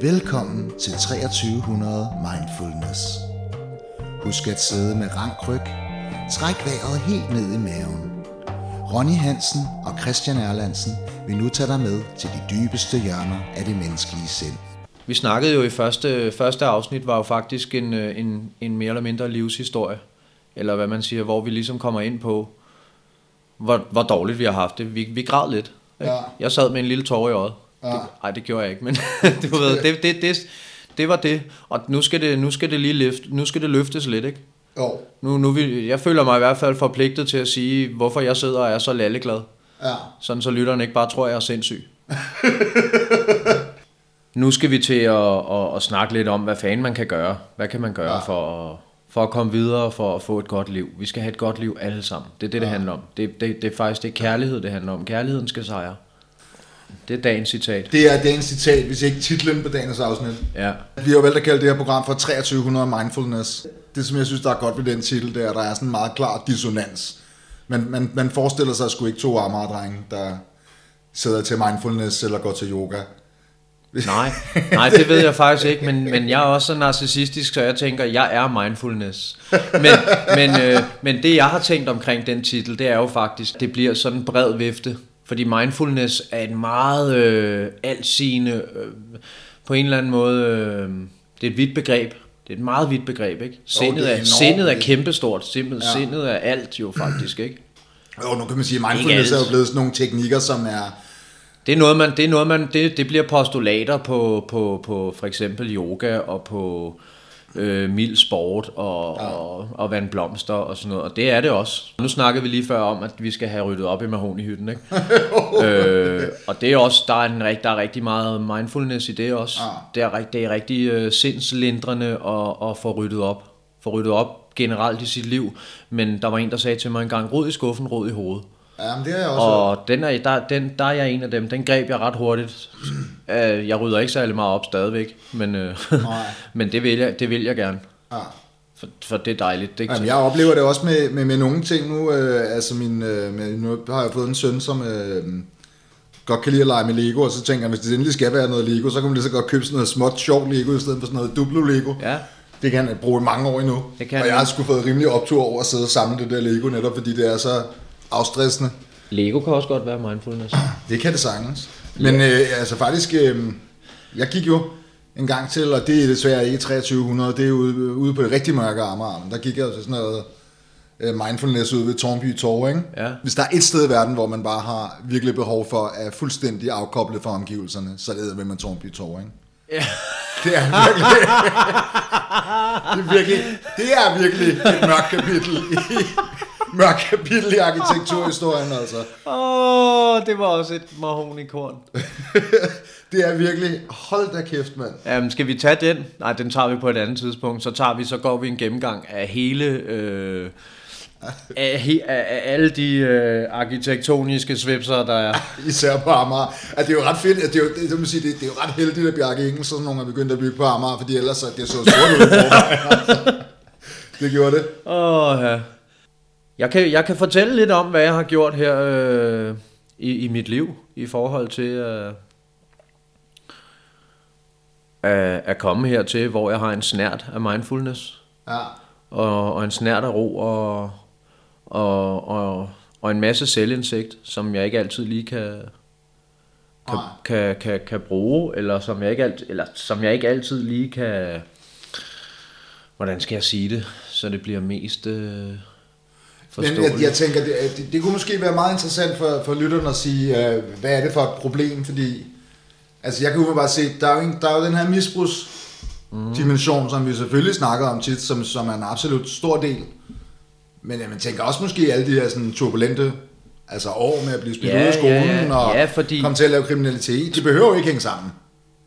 Velkommen til 2300 Mindfulness. Husk at sidde med rank ryg. Træk vejret helt ned i maven. Ronny Hansen og Christian Erlandsen vil nu tage dig med til de dybeste hjørner af det menneskelige sind. Vi snakkede jo i første, første afsnit, var jo faktisk en, øh, en, en mere eller mindre livshistorie. Eller hvad man siger, hvor vi ligesom kommer ind på, hvor, hvor dårligt vi har haft det. Vi, vi græd lidt. Ikke? Ja. Jeg sad med en lille tårer i øjet. Ja. Det, ej, det gjorde jeg ikke, men du ved, det, det, det, det var det. Og nu skal det, nu skal det lige løfte, nu skal det løftes lidt, ikke? Jo, Nu, nu vil, jeg føler mig i hvert fald forpligtet til at sige, hvorfor jeg sidder og er så lalleglad. ja. Sådan så lytteren ikke bare tror, jeg er sindssyg. nu skal vi til at, at, at snakke lidt om, hvad fanden man kan gøre. Hvad kan man gøre Ja. ja. for, at, for at komme videre, for at få et godt liv. Vi skal have et godt liv alle sammen. Det er det, det handler om. Det, det, det er faktisk det er kærlighed, det handler om. Kærligheden skal sejre. Det er dagens citat. Det er dagens citat, hvis ikke titlen på dagens afsnit. Ja. Vi har jo valgt at kalde det her program for 2300 Mindfulness. Det, som jeg synes, der er godt ved den titel, det er, at der er sådan en meget klar dissonans. Man, man, man forestiller sig sgu ikke to Amager-drenge, der sidder til mindfulness eller går til yoga. Nej, nej, det ved jeg faktisk ikke, men, men jeg er også så narcissistisk, så jeg tænker, jeg er mindfulness. Men, men, øh, men det, jeg har tænkt omkring den titel, det er jo faktisk, det bliver sådan en bred vifte. Fordi mindfulness er et meget øh, altsigende, øh, på en eller anden måde, øh, det er et vidt begreb. Det er et meget vidt begreb, ikke? Sindet, det er er, sindet er kæmpestort. Sindet, Ja. sindet er alt jo faktisk, ikke? Jo, nu kan man sige, at mindfulness er jo blevet sådan nogle teknikker, som er... Det er noget, man, det, er noget man, det, det bliver postulater på, på, på for eksempel yoga og på øh, mild sport og, ja. og, og vandblomster og sådan noget. Og det er det også. Nu snakkede vi lige før om, at vi skal have ryddet op i mahonihytten, ikke? øh, og det er også, der er, en, der er rigtig meget mindfulness i det også. Ja. Det er, det er rigtig øh, sindslindrende at, at få ryddet op. Få ryddet op generelt i sit liv. Men der var en, der sagde til mig engang, rod i skuffen, rod i hovedet. Ja, men det er jeg også. Og den er, der, den, der er jeg en af dem. Den greb jeg ret hurtigt. Øh, Jeg rydder ikke særlig meget op stadigvæk, men, øh, men det, vil jeg, det vil jeg gerne. Ja. For, for det er dejligt. Det, Jamen, jeg oplever det også med, med, med nogle ting nu. Øh, altså min, øh, med, nu har jeg fået en søn, som øh, godt kan lide at lege med Lego, og så tænker jeg, hvis det endelig skal være noget Lego, så kan man lige så godt købe sådan noget småt sjovt Lego, i stedet for sådan noget Duplo Lego. Ja. Det kan han bruge i mange år endnu. Det kan og jeg har sgu fået rimelig optur over at sidde og samle det der Lego, netop fordi det er så afstressende. Lego kan også godt være mindfulness. Det kan det sagtens. Men øh, altså faktisk, øh, jeg gik jo en gang til, og det er desværre ikke 2300, det er ude, ude på det rigtig mørke Amager, men der gik jeg jo til sådan noget øh, mindfulness ude ved Tornby Torv, ikke? Ja. Hvis der er et sted i verden, hvor man bare har virkelig behov for at fuldstændig afkoble fra omgivelserne, så er det med man Tornby Torv, ikke? Ja. Det er virkelig, det er virkelig, det er virkelig et mørkt kapitel i, mørkt kapitel i arkitekturhistorien, altså. Åh, oh, det var også et mahonikorn. Det er virkelig, hold da kæft, mand. Jamen, skal vi tage den? Nej, den tager vi på et andet tidspunkt. Så tager vi, så går vi en gennemgang af hele... Øh, af, he, af, af alle de øh, arkitektoniske svipser, der er. Især på Amager. At det er jo ret fedt, at det er jo, det, det, sige, det, det er jo ret heldigt, at Bjarke Ingels og sådan nogle er begyndt at bygge på Amager, fordi ellers så det så stort ud altså. Det gjorde det. Åh, ja. Jeg kan, jeg kan fortælle lidt om, hvad jeg har gjort her øh, i, i mit liv, i forhold til øh, at, at komme hertil, hvor jeg har en snært af mindfulness, Ja. og, og en snært af ro, og, og, og, og en masse selvindsigt, som jeg ikke altid lige kan, kan, kan, kan, kan bruge, eller som jeg ikke alt, eller som jeg ikke altid lige kan, hvordan skal jeg sige det, så det bliver mest øh, Men jeg, jeg tænker, det, det, det kunne måske være meget interessant for, for lytterne at sige, øh, hvad er det for et problem, fordi altså jeg kan jo bare se, der er jo, en, der er jo den her misbrugs dimension, som vi selvfølgelig snakker om tit, som, som er en absolut stor del. Men jeg tænker også måske alle de her sådan turbulente altså år med at blive smidt Ja, ud af skolen ja, ja. og Ja, fordi- komme til at lave kriminalitet. De behøver jo ikke hænge sammen.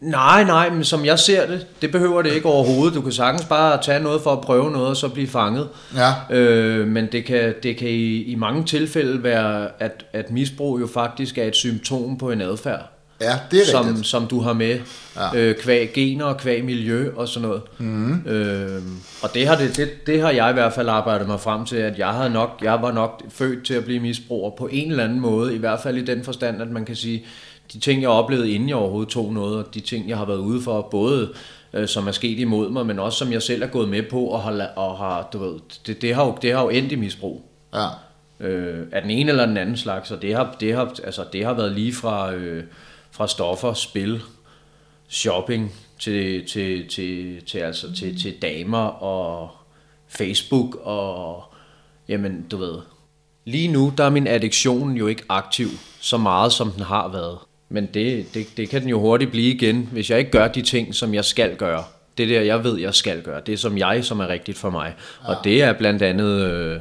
Nej, nej, men som jeg ser det, det behøver det ikke overhovedet. Du kan sagtens bare tage noget for at prøve noget, og så blive fanget. Ja. Øh, men det kan, det kan i, i mange tilfælde være, at, at misbrug jo faktisk er et symptom på en adfærd. Ja, det er som, rigtigt. som du har med, Ja. øh, kvæg gener og kvæg miljø og sådan noget. Mm. Øh, og det har, det, det, det har jeg i hvert fald arbejdet mig frem til, at jeg, havde nok, jeg var nok født til at blive misbruger på en eller anden måde, i hvert fald i den forstand, at man kan sige, de ting, jeg oplevede, inden jeg overhovedet tog noget, og de ting, jeg har været ude for, både øh, som er sket imod mig, men også som jeg selv er gået med på, og har, og har du ved, det, det, har jo, det har jo endt i misbrug. Ja. Øh, af den ene eller den anden slags, og det har, det har, altså, det har været lige fra, øh, fra stoffer, spil, shopping, til, til, til, til, altså, til, til damer og Facebook og jamen du ved. Lige nu der er min addiktion jo ikke aktiv så meget som den har været. Men det, det, det kan den jo hurtigt blive igen, hvis jeg ikke gør de ting, som jeg skal gøre. Det der, jeg ved, jeg skal gøre. Det er som jeg, som er rigtigt for mig. Ja. Og det er blandt andet øh,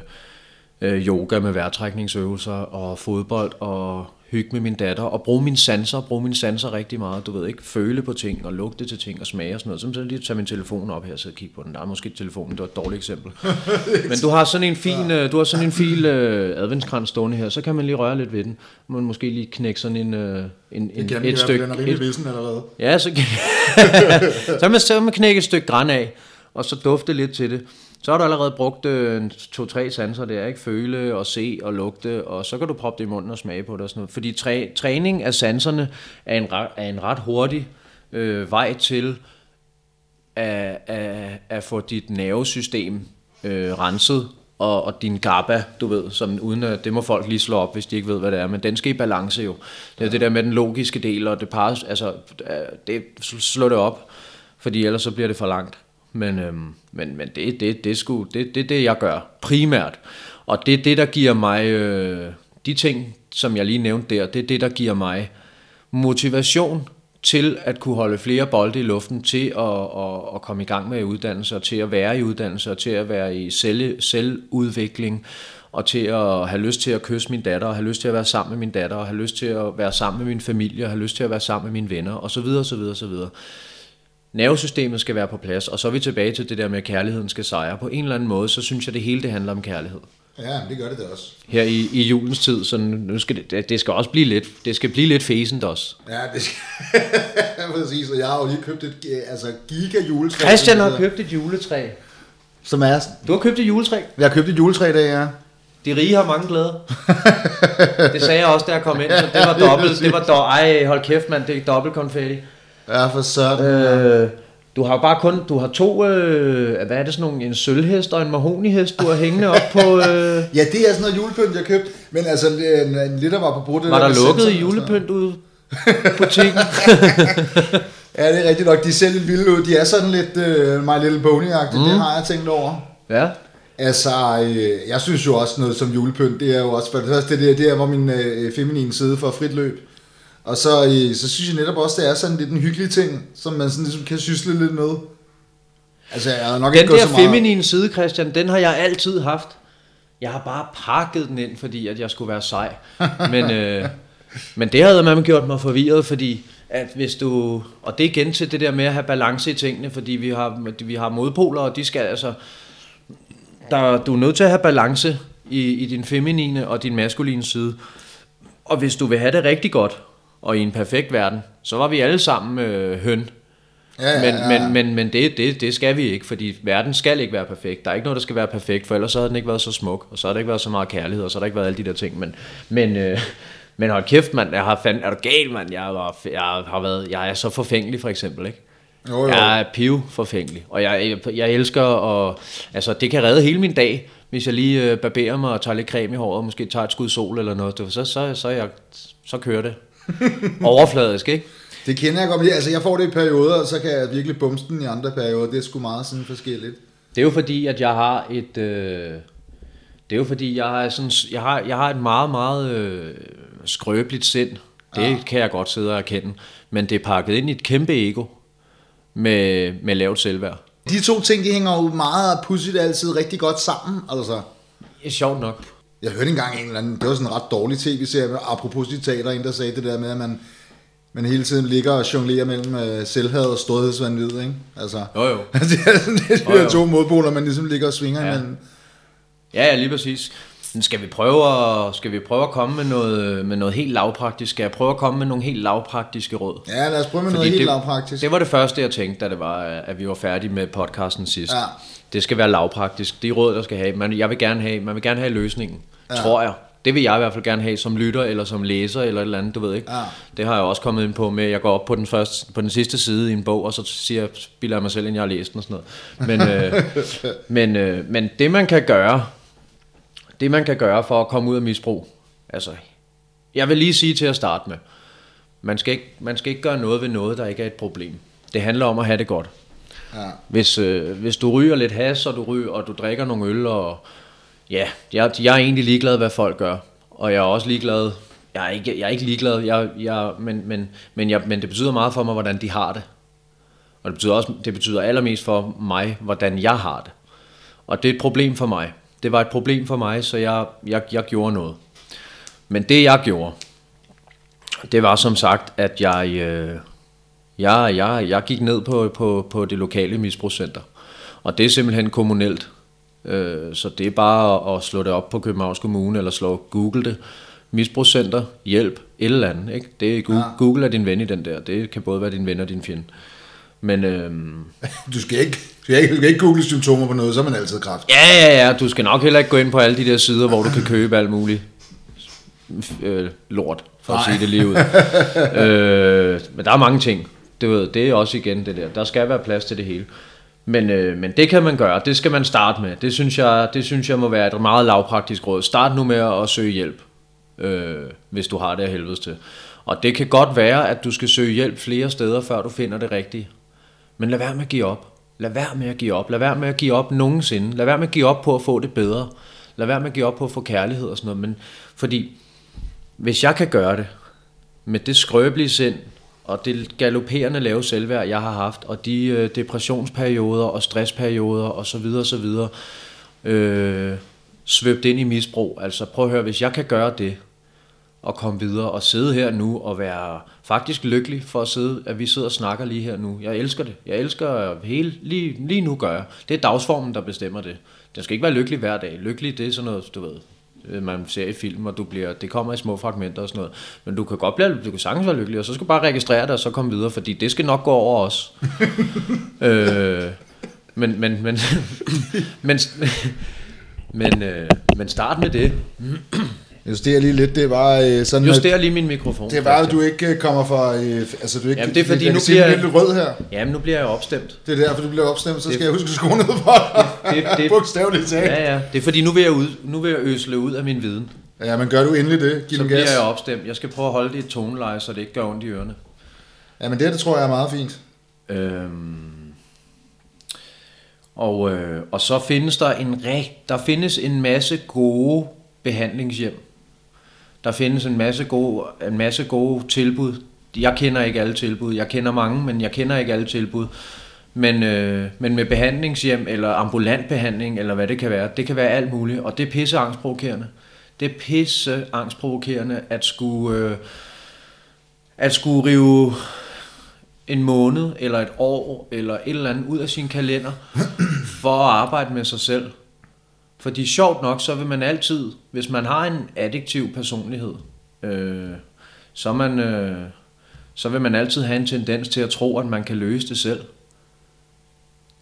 øh, yoga med vejrtrækningsøvelser og fodbold og hygge med min datter og bruge mine sanser, bruge mine sanser rigtig meget. Du ved ikke, føle på ting og lugte til ting og smage og sådan noget. Så lige tage min telefon op her og sidde og kigge på den. Der er måske telefonen, det var et dårligt eksempel. Men du har sådan en fin, ja. du har sådan en fin uh, adventskrans stående her, så kan man lige røre lidt ved den. Man måske lige knække sådan en, uh, en, en et stykke. Den er rimelig vissen allerede. Ja, så så man, så man knække et stykke græn af, og så dufte lidt til det så har du allerede brugt øh, to-tre sanser der, ikke? Føle og se og lugte, og så kan du proppe det i munden og smage på det og sådan noget. Fordi træ, træning af sanserne er en, er en ret hurtig øh, vej til at, at, at få dit nervesystem øh, renset, og, og din GABA, du ved, som uden at, det må folk lige slå op, hvis de ikke ved, hvad det er, men den skal i balance jo. Det er det der med den logiske del, og det par, altså, det, slå det op, fordi ellers så bliver det for langt. Men, øhm, men, men det, det, det, sgu, det, det det, jeg gør primært. Og det er det, der giver mig, øh, de ting, som jeg lige nævnte der, det er det, der giver mig motivation til at kunne holde flere bolde i luften, til at, at, at komme i gang med uddannelse, og til at være i uddannelse, og til at være i selv, selvudvikling, og til at have lyst til at kysse min datter, og have lyst til at være sammen med min datter, og have lyst til at være sammen med min familie, og have lyst til at være sammen med mine venner, og så videre, så videre, så videre nervesystemet skal være på plads, og så er vi tilbage til det der med, at kærligheden skal sejre. På en eller anden måde, så synes jeg, det hele det handler om kærlighed. Ja, det gør det da også. Her i, i julens tid, så nu skal det, det skal også blive lidt, det skal blive lidt fæsent også. Ja, det skal, præcis, og jeg har jo lige købt et altså, giga juletræ. Christian har købt et juletræ. Som er... Du har købt et juletræ? Jeg har købt et juletræ i dag, ja. De rige har mange glæder. det sagde jeg også, da jeg kom ind, så det var dobbelt. Det var do- Ej, hold kæft, mand, det er dobbelt konfetti. Ja, for sådan. Øh, du har bare kun, du har to, øh, hvad er det sådan nogle, en sølvhest og en mahonihest, du har hængende op på... Øh... ja, det er sådan noget julepynt, jeg købte, men altså, en, en liter var på brudt. Var der, der lukket julepynt ude butikken? ja, det er rigtigt nok, de ser lidt vilde ud, de er sådan lidt uh, My Little Pony-agtigt, mm. det har jeg tænkt over. Ja. Altså, øh, jeg synes jo også noget som julepynt, det er jo også, for det første, det, der, det er, hvor min øh, feminine side får frit løb. Og så, øh, så synes jeg netop også, det er sådan lidt en hyggelig ting, som man sådan ligesom kan sysle lidt med. Altså, jeg har nok den ikke der så meget... feminine side, Christian, den har jeg altid haft. Jeg har bare pakket den ind, fordi at jeg skulle være sej. Men, øh, men det havde man gjort mig forvirret, fordi at hvis du... Og det er igen til det der med at have balance i tingene, fordi vi har, vi har modpoler, og de skal altså... Der, du er nødt til at have balance i, i din feminine og din maskuline side. Og hvis du vil have det rigtig godt, og i en perfekt verden, så var vi alle sammen øh, høn. Ja, ja, ja. Men, men, men, men det, det, det skal vi ikke, fordi verden skal ikke være perfekt. Der er ikke noget, der skal være perfekt, for ellers så havde den ikke været så smuk, og så har der ikke været så meget kærlighed, og så har der ikke været alle de der ting. Men, men, øh, men hold kæft, mand, jeg har fandt, er du gal, mand? Jeg, var, jeg, har været, jeg er så forfængelig, for eksempel, ikke? Jo, jo. Jeg er piv forfængelig, og jeg, jeg, jeg elsker, og altså, det kan redde hele min dag, hvis jeg lige øh, barberer mig og tager lidt creme i håret, og måske tager et skud sol eller noget, så, så, så, jeg, så kører det. Overfladisk, ikke? Det kender jeg godt. Altså, jeg får det i perioder, og så kan jeg virkelig bumse den i andre perioder. Det er sgu meget sådan forskelligt. Det er jo fordi, at jeg har et... Øh, det er jo fordi, jeg har, sådan, jeg har, jeg har et meget, meget øh, skrøbeligt sind. Det ja. kan jeg godt sidde og erkende. Men det er pakket ind i et kæmpe ego med, med lavt selvværd. De to ting, de hænger jo meget pudsigt altid rigtig godt sammen, altså. Det er sjovt nok. Jeg hørte engang en eller anden, det var sådan en ret dårlig tv-serie, apropos citater, en der sagde det der med, at man, man hele tiden ligger og jonglerer mellem uh, selvhad og strådighedsvandvid, ikke? Altså, jo jo. det er sådan, det er jo, jo. to modpoler, man ligesom ligger og svinger ja. imellem. Ja, ja, lige præcis. Men skal vi prøve at, skal vi prøve at komme med noget, med noget helt lavpraktisk? Skal jeg prøve at komme med nogle helt lavpraktiske råd? Ja, lad os prøve med Fordi noget helt det, lavpraktisk. Det var det første, jeg tænkte, da det var, at vi var færdige med podcasten sidst. Ja. Det skal være lavpraktisk. Det er råd, der skal have. Man, jeg vil gerne have, man vil gerne have løsningen, ja. tror jeg. det vil jeg i hvert fald gerne have som lytter, eller som læser, eller et eller andet, du ved ikke. Ja. Det har jeg også kommet ind på med, jeg går op på den, første, på den sidste side i en bog, og så siger jeg, spiller jeg mig selv, ind jeg har læst den og sådan noget. Men, øh, men, øh, men det man kan gøre, det man kan gøre for at komme ud af misbrug, altså, jeg vil lige sige til at starte med, man skal, ikke, man skal ikke gøre noget ved noget, der ikke er et problem. Det handler om at have det godt. Ja. Hvis, øh, hvis du ryger lidt has, og du ryger, og du drikker nogle øl, og ja, jeg, jeg er egentlig ligeglad, hvad folk gør. Og jeg er også ligeglad, jeg er ikke, jeg er ikke ligeglad, jeg, jeg, men, men, men, jeg, men det betyder meget for mig, hvordan de har det. Og det betyder, også, det betyder allermest for mig, hvordan jeg har det. Og det er et problem for mig. Det var et problem for mig, så jeg, jeg, jeg gjorde noget. Men det jeg gjorde, det var som sagt, at jeg, øh, jeg, jeg, jeg gik ned på, på, på det lokale misbrugscenter. Og det er simpelthen kommunelt. Øh, så det er bare at, at slå det op på Københavns Kommune, eller slå Google det. Misbrugscenter, hjælp, et eller andet. Ikke? Det er Google, ja. Google er din ven i den der. Det kan både være din ven og din fjende. Men øh, Du skal ikke, du skal ikke, du skal ikke google symptomer på noget, så er man altid kraft. ja, ja, ja, du skal nok heller ikke gå ind på alle de der sider, hvor du kan købe alt muligt øh, lort, for at Nej. sige det lige ud. øh, men der er mange ting. Du ved, det er også igen det der. Der skal være plads til det hele. Men, øh, men det kan man gøre. Det skal man starte med. Det synes jeg, det synes jeg må være et meget lavpraktisk råd. Start nu med at søge hjælp, øh, hvis du har det af helvedes til. Og det kan godt være, at du skal søge hjælp flere steder, før du finder det rigtige. Men lad være med at give op. Lad være med at give op. Lad være med at give op nogensinde. Lad være med at give op på at få det bedre. Lad være med at give op på at få kærlighed og sådan noget. Men fordi, hvis jeg kan gøre det, med det skrøbelige sind, og det galopperende lave selvværd, jeg har haft, og de øh, depressionsperioder og stressperioder og så videre, så videre, øh, svøbt ind i misbrug. Altså prøv at høre, hvis jeg kan gøre det, og komme videre og sidde her nu og være faktisk lykkelig for at sidde, at vi sidder og snakker lige her nu. Jeg elsker det. Jeg elsker hele, lige, lige nu gør jeg. Det er dagsformen, der bestemmer det. Den skal ikke være lykkelig hver dag. Lykkelig, det er sådan noget, du ved, man ser i film, og du bliver, det kommer i små fragmenter og sådan noget. Men du kan godt blive, du kan sagtens være lykkelig, og så skal du bare registrere det, og så komme videre, fordi det skal nok gå over os. øh, men, men, men, men, men, øh, men start med det. Justerer lige lidt, det var øh, sådan, Juster lige min mikrofon. det var, at du ikke øh, kommer fra, øh, altså du ikke, Jamen, det er fordi, jeg nu bliver- er lidt rød her. Jamen, nu bliver jeg opstemt. Det er derfor, du bliver opstemt, så Det- skal jeg huske at skrue ned for dig. Det, det, Bogstaveligt talt. ja, ja. Det er fordi, nu vil jeg, ud, nu vil jeg øsle ud af min viden. Ja, men gør du endelig det. Giv Så bliver gas. jeg opstemt. Jeg skal prøve at holde det i et toneleje, så det ikke gør ondt i ørerne. Ja, men det, det tror jeg er meget fint. Øhm, og, øh, og så findes der en rigt, der findes en masse gode behandlingshjem. Der findes en masse gode, en masse gode tilbud. Jeg kender ikke alle tilbud. Jeg kender mange, men jeg kender ikke alle tilbud. Men, øh, men med behandlingshjem eller ambulant behandling, eller hvad det kan være, det kan være alt muligt, og det er pisse angstprovokerende. Det er pisse angstprovokerende at skulle, øh, at skulle rive en måned eller et år eller et eller andet ud af sin kalender for at arbejde med sig selv. Fordi sjovt nok, så vil man altid, hvis man har en addiktiv personlighed, øh, så, man, øh, så vil man altid have en tendens til at tro, at man kan løse det selv.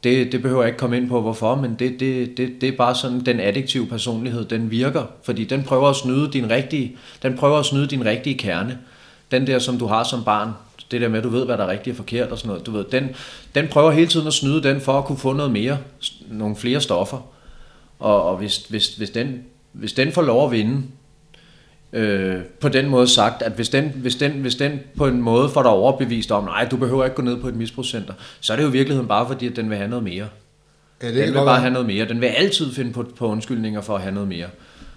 Det, det behøver jeg ikke komme ind på, hvorfor, men det, det, det, det er bare sådan, den addiktive personlighed, den virker, fordi den prøver at snyde din rigtige, den prøver at snyde din rigtige kerne. Den der, som du har som barn, det der med, at du ved, hvad der er rigtigt og forkert og sådan noget, du ved, den, den prøver hele tiden at snyde den for at kunne få noget mere, nogle flere stoffer. Og, og hvis, hvis, hvis, den, hvis den får lov at vinde, øh, på den måde sagt, at hvis den, hvis, den, hvis den på en måde får dig overbevist om, nej, du behøver ikke gå ned på et misbrugscenter, så er det jo i virkeligheden bare fordi, at den vil have noget mere. Ja, det Den vil bare være. have noget mere. Den vil altid finde på, på undskyldninger for at have noget mere.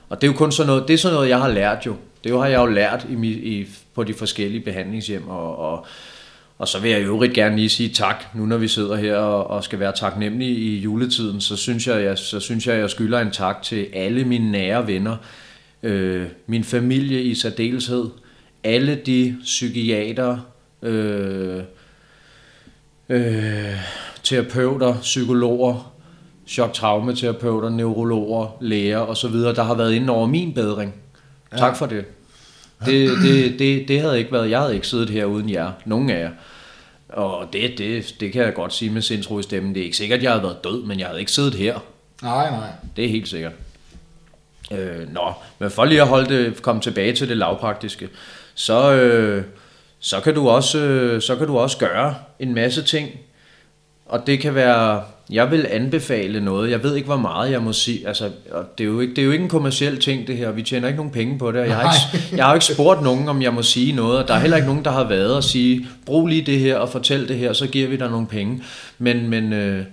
Og det er jo kun sådan noget, det er sådan noget, jeg har lært jo. Det har jeg jo lært i, i, på de forskellige behandlingshjem. Og, og, og så vil jeg i øvrigt gerne lige sige tak, nu når vi sidder her og, og skal være taknemmelige i juletiden, så synes jeg, jeg, så synes jeg, jeg skylder en tak til alle mine nære venner, øh, min familie i særdeleshed, alle de psykiater, øh, øh, terapeuter, psykologer, chok-traumaterapeuter, neurologer, læger osv., der har været inde over min bedring. Ja. Tak for det. Det, det, det. det havde ikke været, jeg havde ikke siddet her uden jer, nogen af jer. Og det, det, det kan jeg godt sige med sindsro i stemmen. Det er ikke sikkert, at jeg havde været død, men jeg havde ikke siddet her. Nej, nej. Det er helt sikkert. Øh, nå, men for lige at holde det, komme tilbage til det lavpraktiske, så, øh, så, kan du også, øh, så kan du også gøre en masse ting, og det kan være, jeg vil anbefale noget, jeg ved ikke, hvor meget jeg må sige, altså, det er, jo ikke, det er jo ikke en kommersiel ting det her, vi tjener ikke nogen penge på det, jeg har, ikke, jeg har ikke spurgt nogen, om jeg må sige noget, og der er heller ikke nogen, der har været og sige, brug lige det her og fortæl det her, så giver vi dig nogle penge, men, men, øh,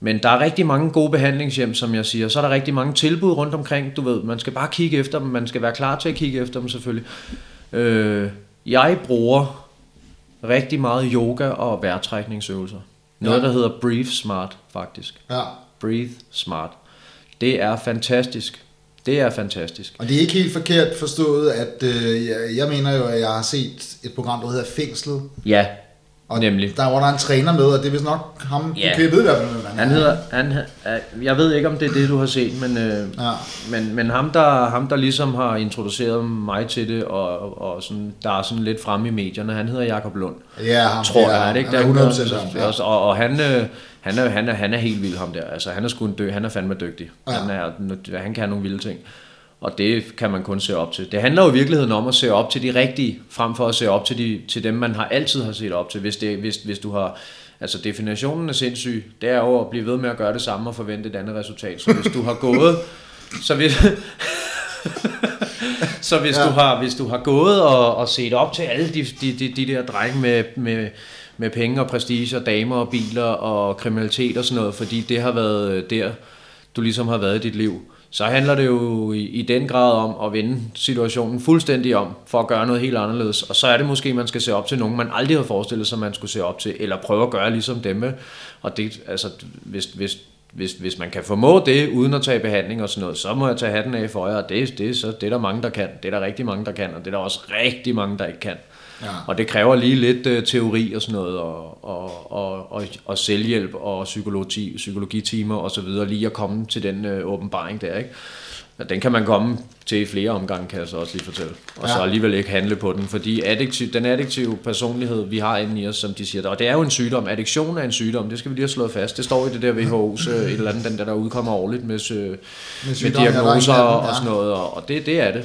men der er rigtig mange gode behandlingshjem, som jeg siger, så er der rigtig mange tilbud rundt omkring, du ved, man skal bare kigge efter dem, man skal være klar til at kigge efter dem selvfølgelig. Øh, jeg bruger rigtig meget yoga og vejrtrækningsøvelser. Noget, Ja. der hedder Breathe Smart, faktisk. Ja. Breathe Smart. Det er fantastisk. Det er fantastisk. Og det er ikke helt forkert forstået, at øh, jeg, jeg mener jo, at jeg har set et program, der hedder Fængslet. Ja, Og Nemlig. der var der en træner med, og det er vist nok ham, Ja. i hvert fald, hvem han han er. hedder... Han, jeg ved ikke, om det er det, du har set, men, øh, Ja. men, men ham, der, ham, der ligesom har introduceret mig til det, og, og sådan, der er sådan lidt fremme i medierne, han hedder Jakob Lund. Ja, ham, tror ja, jeg, er det ikke? han Der er er 100% ham, ja. og, og, han, øh, han, er, han, er, han er helt vild ham der. Altså, han er sgu en dø, han er fandme dygtig. Ja. Han, er, han kan nogle vilde ting. Og det kan man kun se op til. Det handler jo i virkeligheden om at se op til de rigtige, frem for at se op til, de, til dem, man har altid har set op til. Hvis, det, hvis, hvis du har... Altså definitionen af sindssyg, det er jo at blive ved med at gøre det samme og forvente et andet resultat. Så hvis du har gået... Så hvis, så hvis, Ja. du har, hvis du har gået og, og set op til alle de, de, de, de der drenge med, med, med penge og prestige og damer og biler og kriminalitet og sådan noget, fordi det har været der, du ligesom har været i dit liv, så handler det jo i, i den grad om at vende situationen fuldstændig om, for at gøre noget helt anderledes. Og så er det måske, man skal se op til nogen, man aldrig havde forestillet sig, man skulle se op til, eller prøve at gøre ligesom dem. Og det, altså, hvis, hvis, hvis, hvis man kan formå det, uden at tage behandling og sådan noget, så må jeg tage hatten af for jer, og det, det, så, det er der mange, der kan. Det er der rigtig mange, der kan, og det er der også rigtig mange, der ikke kan. Ja. Og det kræver lige lidt uh, teori og sådan noget, og, og, og, og, og selvhjælp og psykologi, psykologitimer og så videre, lige at komme til den uh, åbenbaring der, ikke? Og den kan man komme til i flere omgange, kan jeg så også lige fortælle. Og ja. så alligevel ikke handle på den, fordi addiktiv, den addiktive personlighed, vi har inde i os, som de siger, og det er jo en sygdom. Addiktion er en sygdom, det skal vi lige have slået fast. Det står i det der WHO's, øh, et eller andet, den der, der udkommer årligt med, øh, med er diagnoser og sådan noget, og, og det, det er det.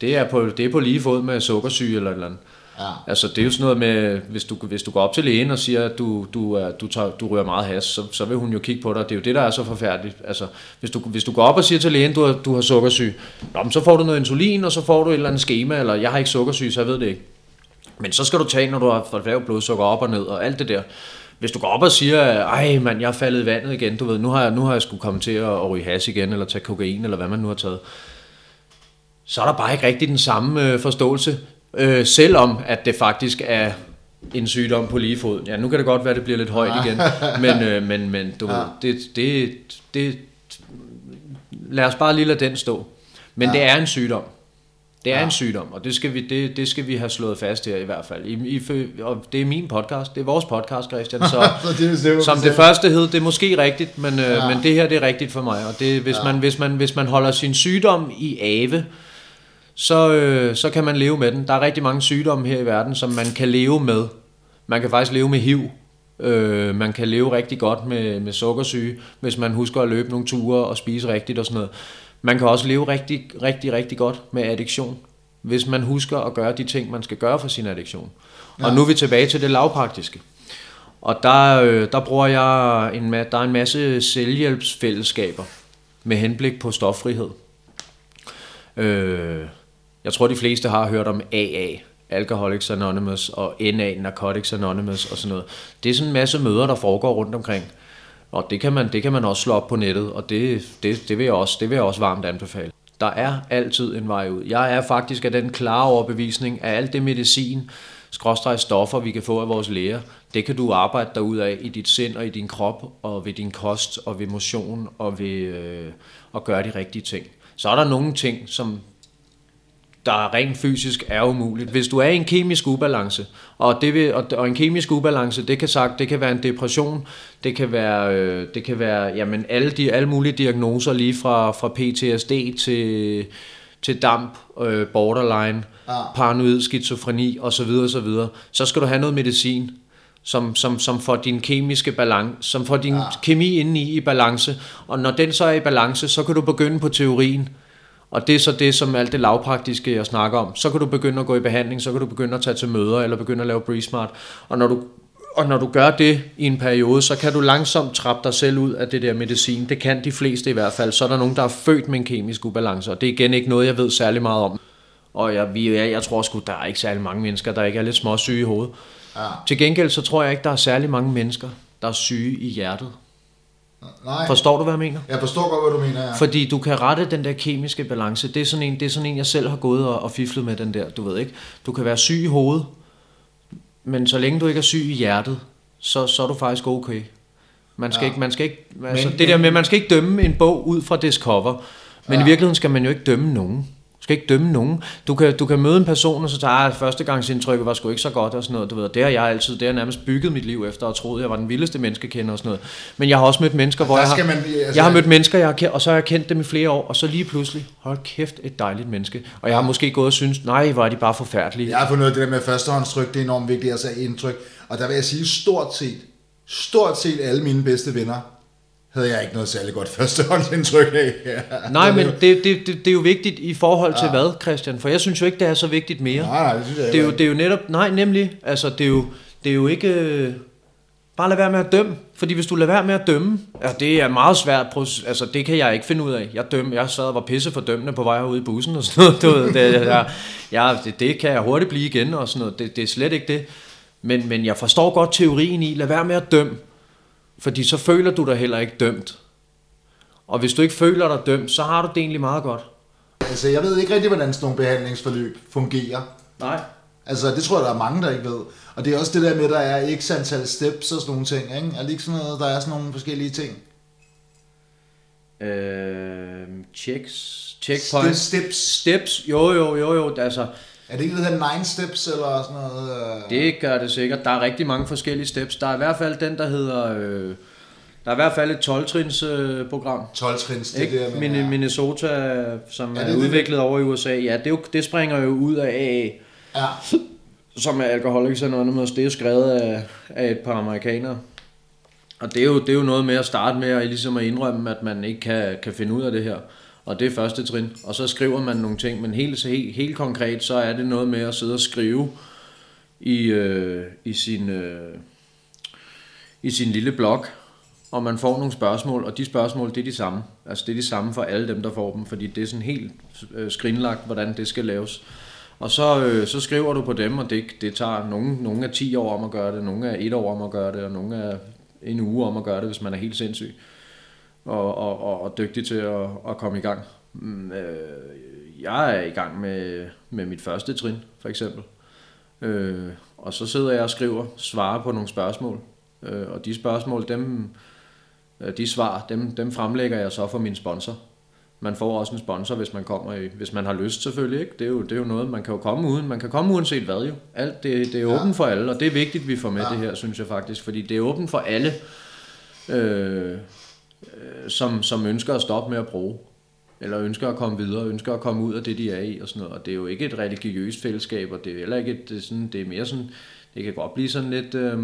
Det er, på, det er på lige fod med sukkersyge eller et eller andet. Ja. Altså det er jo sådan noget med, hvis du, hvis du går op til lægen og siger, at du, du, er, du, tager, du rører meget has, så, så vil hun jo kigge på dig. Det er jo det, der er så forfærdeligt. Altså, hvis, du, hvis du går op og siger til lægen, du har, du har sukkersyg, nå, men så får du noget insulin, og så får du et eller andet schema, eller jeg har ikke sukkersyg, så jeg ved det ikke. Men så skal du tage, når du har fået lavt blodsukker op og ned, og alt det der. Hvis du går op og siger, ej mand, jeg er faldet i vandet igen, du ved, nu har jeg, nu har jeg skulle komme til at, at ryge has igen, eller tage kokain, eller hvad man nu har taget, så er der bare ikke rigtig den samme øh, forståelse, øh, selvom at det faktisk er en sygdom på lige fod. Ja, nu kan det godt være, at det bliver lidt højt igen, men, øh, men, men du Ja. ved, det, det, det, lad os bare lige lade den stå. Men Ja. det er en sygdom. Det er Ja. en sygdom, og det skal, vi, det, det skal vi have slået fast her i hvert fald. I, i, og det er min podcast, det er vores podcast, Christian, så... Så det, det, Som det første hed, det er måske rigtigt, men, øh, Ja. men det her det er rigtigt for mig. Og det, hvis, ja. man, hvis, man, hvis man holder sin sygdom i ave, så, øh, så kan man leve med den. Der er rigtig mange sygdomme her i verden, som man kan leve med. Man kan faktisk leve med HIV. Øh, man kan leve rigtig godt med, med sukkersyge, hvis man husker at løbe nogle ture og spise rigtigt og sådan noget. Man kan også leve rigtig, rigtig, rigtig godt med addiktion, hvis man husker at gøre de ting, man skal gøre for sin addiktion. Og Ja. nu er vi tilbage til det lavpraktiske. Og der, øh, der bruger jeg en, der er en masse selvhjælpsfællesskaber med henblik på stoffrihed. Øh, jeg tror, de fleste har hørt om AA, Alcoholics Anonymous, og NA, Narcotics Anonymous og sådan noget. Det er sådan en masse møder, der foregår rundt omkring. Og det kan man, det kan man også slå op på nettet, og det, det, det, vil jeg også, det vil jeg også varmt anbefale. Der er altid en vej ud. Jeg er faktisk af den klare overbevisning, at alt det medicin, skråstrej stoffer, vi kan få af vores læger, det kan du arbejde dig ud af i dit sind og i din krop, og ved din kost, og ved motion, og ved øh, at gøre de rigtige ting. Så er der nogle ting, som der rent fysisk er umuligt. Hvis du er i en kemisk ubalance, og, det vil, og, og en kemisk ubalance, det kan sagt, det kan være en depression, det kan være, øh, det kan være jamen, alle, de, alle mulige diagnoser, lige fra, fra PTSD til, til damp, øh, borderline, Ja. paranoid skizofreni osv. osv. Så skal du have noget medicin, som, som, som får din kemiske balance, som får din ja. kemi indeni i balance, og når den så er i balance, så kan du begynde på teorien, Og det er så det, som alt det lavpraktiske, jeg snakker om. Så kan du begynde at gå i behandling, så kan du begynde at tage til møder, eller begynde at lave Breeze Smart. Og når du og når du gør det i en periode, så kan du langsomt trappe dig selv ud af det der medicin. Det kan de fleste i hvert fald. Så er der nogen, der er født med en kemisk ubalance, og det er igen ikke noget, jeg ved særlig meget om. Og jeg, vi, jeg, jeg tror sgu, der er ikke særlig mange mennesker, der ikke er lidt småsyge i hovedet. Ja. Til gengæld så tror jeg ikke, der er særlig mange mennesker, der er syge i hjertet. Nej, Forstår du, hvad jeg mener? jeg forstår godt, hvad du mener, ja. Fordi du kan rette den der kemiske balance. Det er sådan en, det er sådan en jeg selv har gået og, og fiflet med den der, du ved ikke. Du kan være syg i hovedet, men så længe du ikke er syg i hjertet, så, så er du faktisk okay. Man skal Ja. ikke, man skal ikke, altså Men- det der med, man skal ikke dømme en bog ud fra dets cover. Men Ja. i virkeligheden skal man jo ikke dømme nogen. Skal ikke dømme nogen. Du kan, du kan møde en person, og så tager ah, førstegangsindtrykket var sgu ikke så godt og sådan noget. Du ved, det har jeg altid, det har nærmest bygget mit liv efter, og troet, jeg var den vildeste menneskekender og sådan noget. Men jeg har også mødt mennesker, hvor jeg har, man, altså, jeg har mødt mennesker, jeg har kendt, og så har jeg kendt dem i flere år, og så lige pludselig, hold kæft, et dejligt menneske. Og jeg har måske gået og synes, nej, hvor er de bare forfærdelige. Jeg har fundet det der med førstehåndstryk, det er enormt vigtigt, altså indtryk. Og der vil jeg sige, stort set, stort set alle mine bedste venner, havde jeg ikke noget særligt godt førstehåndsindtryk af. Ja. Nej, men det, det, det, det er jo vigtigt i forhold til hvad, Christian? For jeg synes jo ikke, det er så vigtigt mere. Nej, nej, det synes jeg Det er jo, det er jo netop, nej nemlig, altså det er jo, det er jo ikke, øh, bare lad være med at dømme, fordi hvis du lader være med at dømme, ja, det er meget svært, altså det kan jeg ikke finde ud af, jeg dømmer, jeg sad og var pisse for dømmende på vej herude i bussen og sådan noget, du ved, det, jeg, jeg, det, det kan jeg hurtigt blive igen og sådan noget, det, det er slet ikke det, men, men jeg forstår godt teorien i, lad være med at dømme, fordi så føler du dig heller ikke dømt, og hvis du ikke føler dig dømt, så har du det egentlig meget godt. Altså, jeg ved ikke rigtig, hvordan sådan nogle behandlingsforløb fungerer. Nej. Altså, det tror jeg, der er mange, der ikke ved. Og det er også det der med, at der er x antal steps og sådan nogle ting, ikke? Er det ikke sådan noget, der er sådan nogle forskellige ting? Øh, checks, checkpoints. Steps. Steps, jo jo jo jo, altså Er det ikke det der nine steps eller sådan noget? øh? det gør det sikkert. Der er rigtig mange forskellige steps. Der er i hvert fald den, der hedder, øh, der er i hvert fald et 12-trins øh, program. 12 trins, det er Ikke? det, jeg Min. Minnesota, som Ja, er, det er det. udviklet over i USA, ja, det, er jo, det springer jo ud af AA, Ja, som er Alcoholics Anonymous. Det er skrevet af, af et par amerikanere. Og det er, jo, det er jo noget med at starte med at, ligesom at indrømme, at man ikke kan, kan finde ud af det her. Og det er første trin. Og så skriver man nogle ting, men helt, helt, helt konkret, så er det noget med at sidde og skrive i, øh, i, sin, øh, i sin lille blog, og man får nogle spørgsmål, og de spørgsmål, det er de samme. Altså det er de samme for alle dem, der får dem, fordi det er sådan helt øh, skrinlagt, hvordan det skal laves. Og så, øh, så skriver du på dem, og det, det tager nogle, nogle af 10 år om at gøre det, nogle er 1 år om at gøre det, og nogle er en uge om at gøre det, hvis man er helt sindssyg og, og, og, og dygtig til at, at komme i gang. Mm, øh, jeg er i gang med, med mit første trin, for eksempel. Øh, og så sidder jeg og skriver, svarer på nogle spørgsmål. Øh, og de spørgsmål, dem, øh, de svar, dem, dem fremlægger jeg så for min sponsor. Man får også en sponsor, hvis man kommer i, hvis man har lyst selvfølgelig, ikke? Det er jo, det er jo noget, man kan jo komme uden, man kan komme uanset hvad jo. Alt, det, det er Ja. åbent for alle, og det er vigtigt, vi får med Ja. det her, synes jeg faktisk, fordi det er åbent for alle, øh, øh, som, som ønsker at stoppe med at bruge, eller ønsker at komme videre, ønsker at komme ud af det, de er i, og sådan noget. Og det er jo ikke et religiøst fællesskab, og det er heller ikke et, det er sådan, det er mere sådan, det kan godt blive sådan lidt, øh,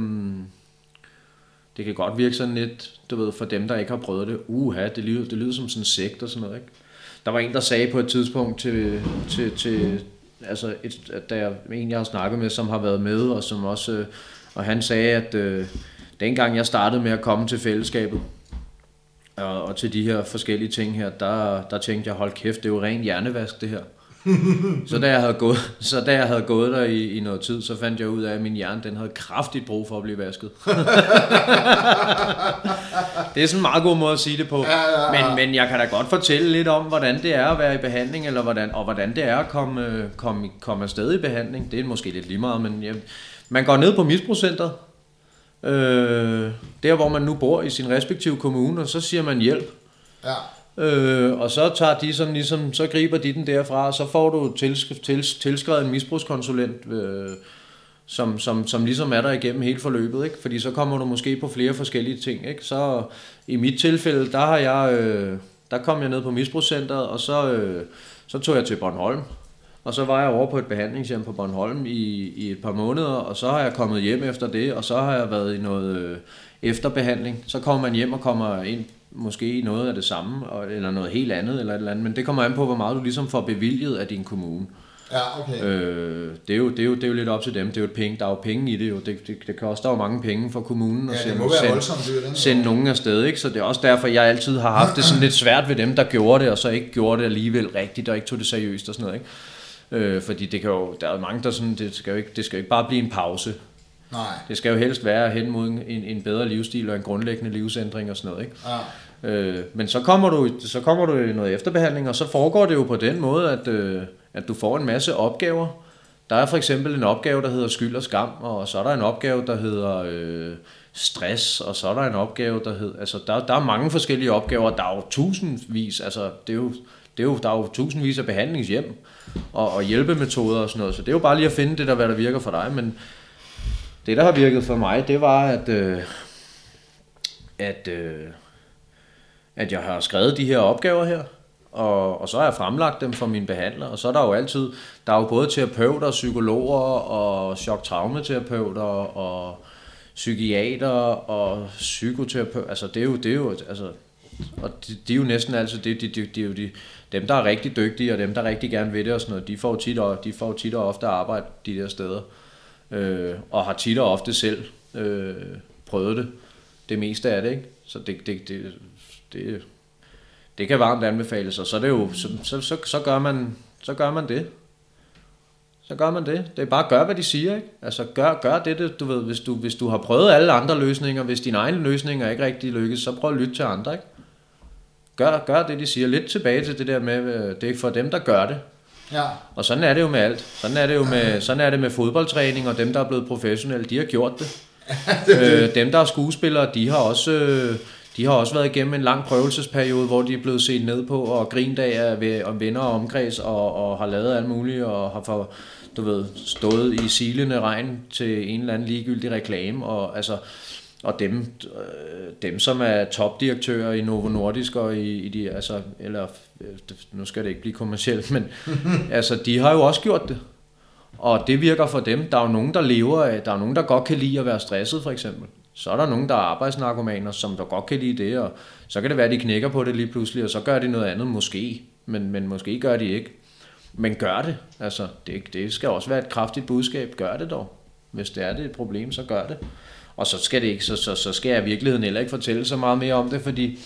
det kan godt virke sådan lidt, du ved, for dem, der ikke har prøvet det, uha, det lyder, det lyder som sådan en sekt og sådan noget, ikke? Der var en, der sagde på et tidspunkt til, til, til altså, et, at der er en, jeg har snakket med, som har været med, og som også, øh, og han sagde, at øh, dengang jeg startede med at komme til fællesskabet, og, og til de her forskellige ting her, der, der tænkte jeg, hold kæft, det er jo ren hjernevask det her. så, da jeg havde gået, så da jeg havde gået der i, i noget tid, så fandt jeg ud af, at min hjerne den havde kraftigt brug for at blive vasket. det er sådan en meget god måde at sige det på. Ja, ja, ja. Men, men jeg kan da godt fortælle lidt om, hvordan det er at være i behandling, eller hvordan, og hvordan det er at komme, øh, komme, komme afsted i behandling. Det er måske lidt lige meget, men jeg, man går ned på misbrugscenteret, øh, der hvor man nu bor i sin respektive kommune, og så siger man hjælp. ja. Øh, og så tager de sådan ligesom, så griber de den derfra, og så får du tilsk- tils- tilskrevet en misbrugskonsulent, øh, som, som, som ligesom er der igennem hele forløbet, ikke? Fordi så kommer du måske på flere forskellige ting, ikke? Så i mit tilfælde, der har jeg, øh, der kom jeg ned på misbrugscenteret, og så, øh, så tog jeg til Bornholm. Og så var jeg over på et behandlingshjem på Bornholm i, i et par måneder, og så har jeg kommet hjem efter det, og så har jeg været i noget øh, efterbehandling. Så kommer man hjem og kommer ind måske noget af det samme, og- eller noget helt andet, eller et eller andet, men det kommer an på, hvor meget du ligesom får bevilget af din kommune. Ja, okay. Øh, det, er jo, det, er jo, det er jo lidt op til dem. Det er jo et penge, der er jo penge i det. Jo. Det, det, det koster jo mange penge for kommunen at Ja, det sende, sende, voldsomt ikke? sende nogen afsted. Ikke? Så det er også derfor, jeg altid har haft det sådan lidt svært ved dem, der gjorde det, og så ikke gjorde det alligevel rigtigt, og ikke tog det seriøst og sådan noget. Ikke? Øh, fordi det kan jo, der er jo mange, der sådan, det skal, jo ikke, det skal jo ikke bare blive en pause. Nej. Det skal jo helst være hen mod en, en bedre livsstil og en grundlæggende livsændring og sådan noget. Ikke? Ja. Øh, men så kommer, du, så kommer du i noget efterbehandling, og så foregår det jo på den måde, at, øh, at du får en masse opgaver. Der er for eksempel en opgave, der hedder skyld og skam, og så er der en opgave, der hedder øh, stress, og så er der en opgave, der hedder... Altså, der, der er mange forskellige opgaver, der er jo tusindvis, altså, det er jo, det er jo, der er jo tusindvis af behandlingshjem og, og hjælpemetoder og sådan noget, så det er jo bare lige at finde det, der, hvad der virker for dig, men det, der har virket for mig, det var, at, øh, at, øh, at jeg har skrevet de her opgaver her, og, og så har jeg fremlagt dem for min behandler, og så er der jo altid, der er jo både terapeuter, psykologer og choktraumaterapeuter og psykiater og psykoterapeuter, altså det er jo, det er jo, altså, og de, de er jo næsten altid, det, de, de, de, er jo de, dem der er rigtig dygtige, og dem der rigtig gerne vil det og sådan noget, de får tit og, de får tit og ofte arbejde de der steder, øh, og har tit og ofte selv øh, prøvet det, det meste af det, ikke? Så det, det, det, det, det kan varmt anbefales, og så, er det jo, så, så, så, så, gør man, så gør man det. Så gør man det. Det er bare at gøre, hvad de siger, ikke? Altså, gør, gør det, det, du ved, hvis du, hvis du har prøvet alle andre løsninger, hvis dine egne løsninger ikke rigtig lykkes, så prøv at lytte til andre, ikke? Gør, gør det, de siger. Lidt tilbage til det der med, øh, det er for dem, der gør det. Ja. Og sådan er det jo med alt. Sådan er det jo med, sådan er det med fodboldtræning, og dem, der er blevet professionelle, de har gjort det. øh, dem, der er skuespillere, de har også... Øh, de har også været igennem en lang prøvelsesperiode, hvor de er blevet set ned på og grint af af ved- om venner og omkreds, og, og har lavet alt muligt, og har for, du ved, stået i silende regn til en eller anden ligegyldig reklame, og altså, og dem, øh, dem som er topdirektører i Novo Nordisk og i, i de, altså, eller, øh, nu skal det ikke blive kommercielt, men altså, de har jo også gjort det. Og det virker for dem. Der er jo nogen, der lever af, der er nogen, der godt kan lide at være stresset, for eksempel. Så er der nogen, der er arbejdsnarkomaner, som der godt kan lide det, og så kan det være, at de knækker på det lige pludselig, og så gør de noget andet, måske. Men, men måske gør de ikke. Men gør det. Altså, det, det skal også være et kraftigt budskab. Gør det dog. Hvis det er det et problem, så gør det. Og så skal, det ikke, så, så, så skal jeg i virkeligheden heller ikke fortælle så meget mere om det, fordi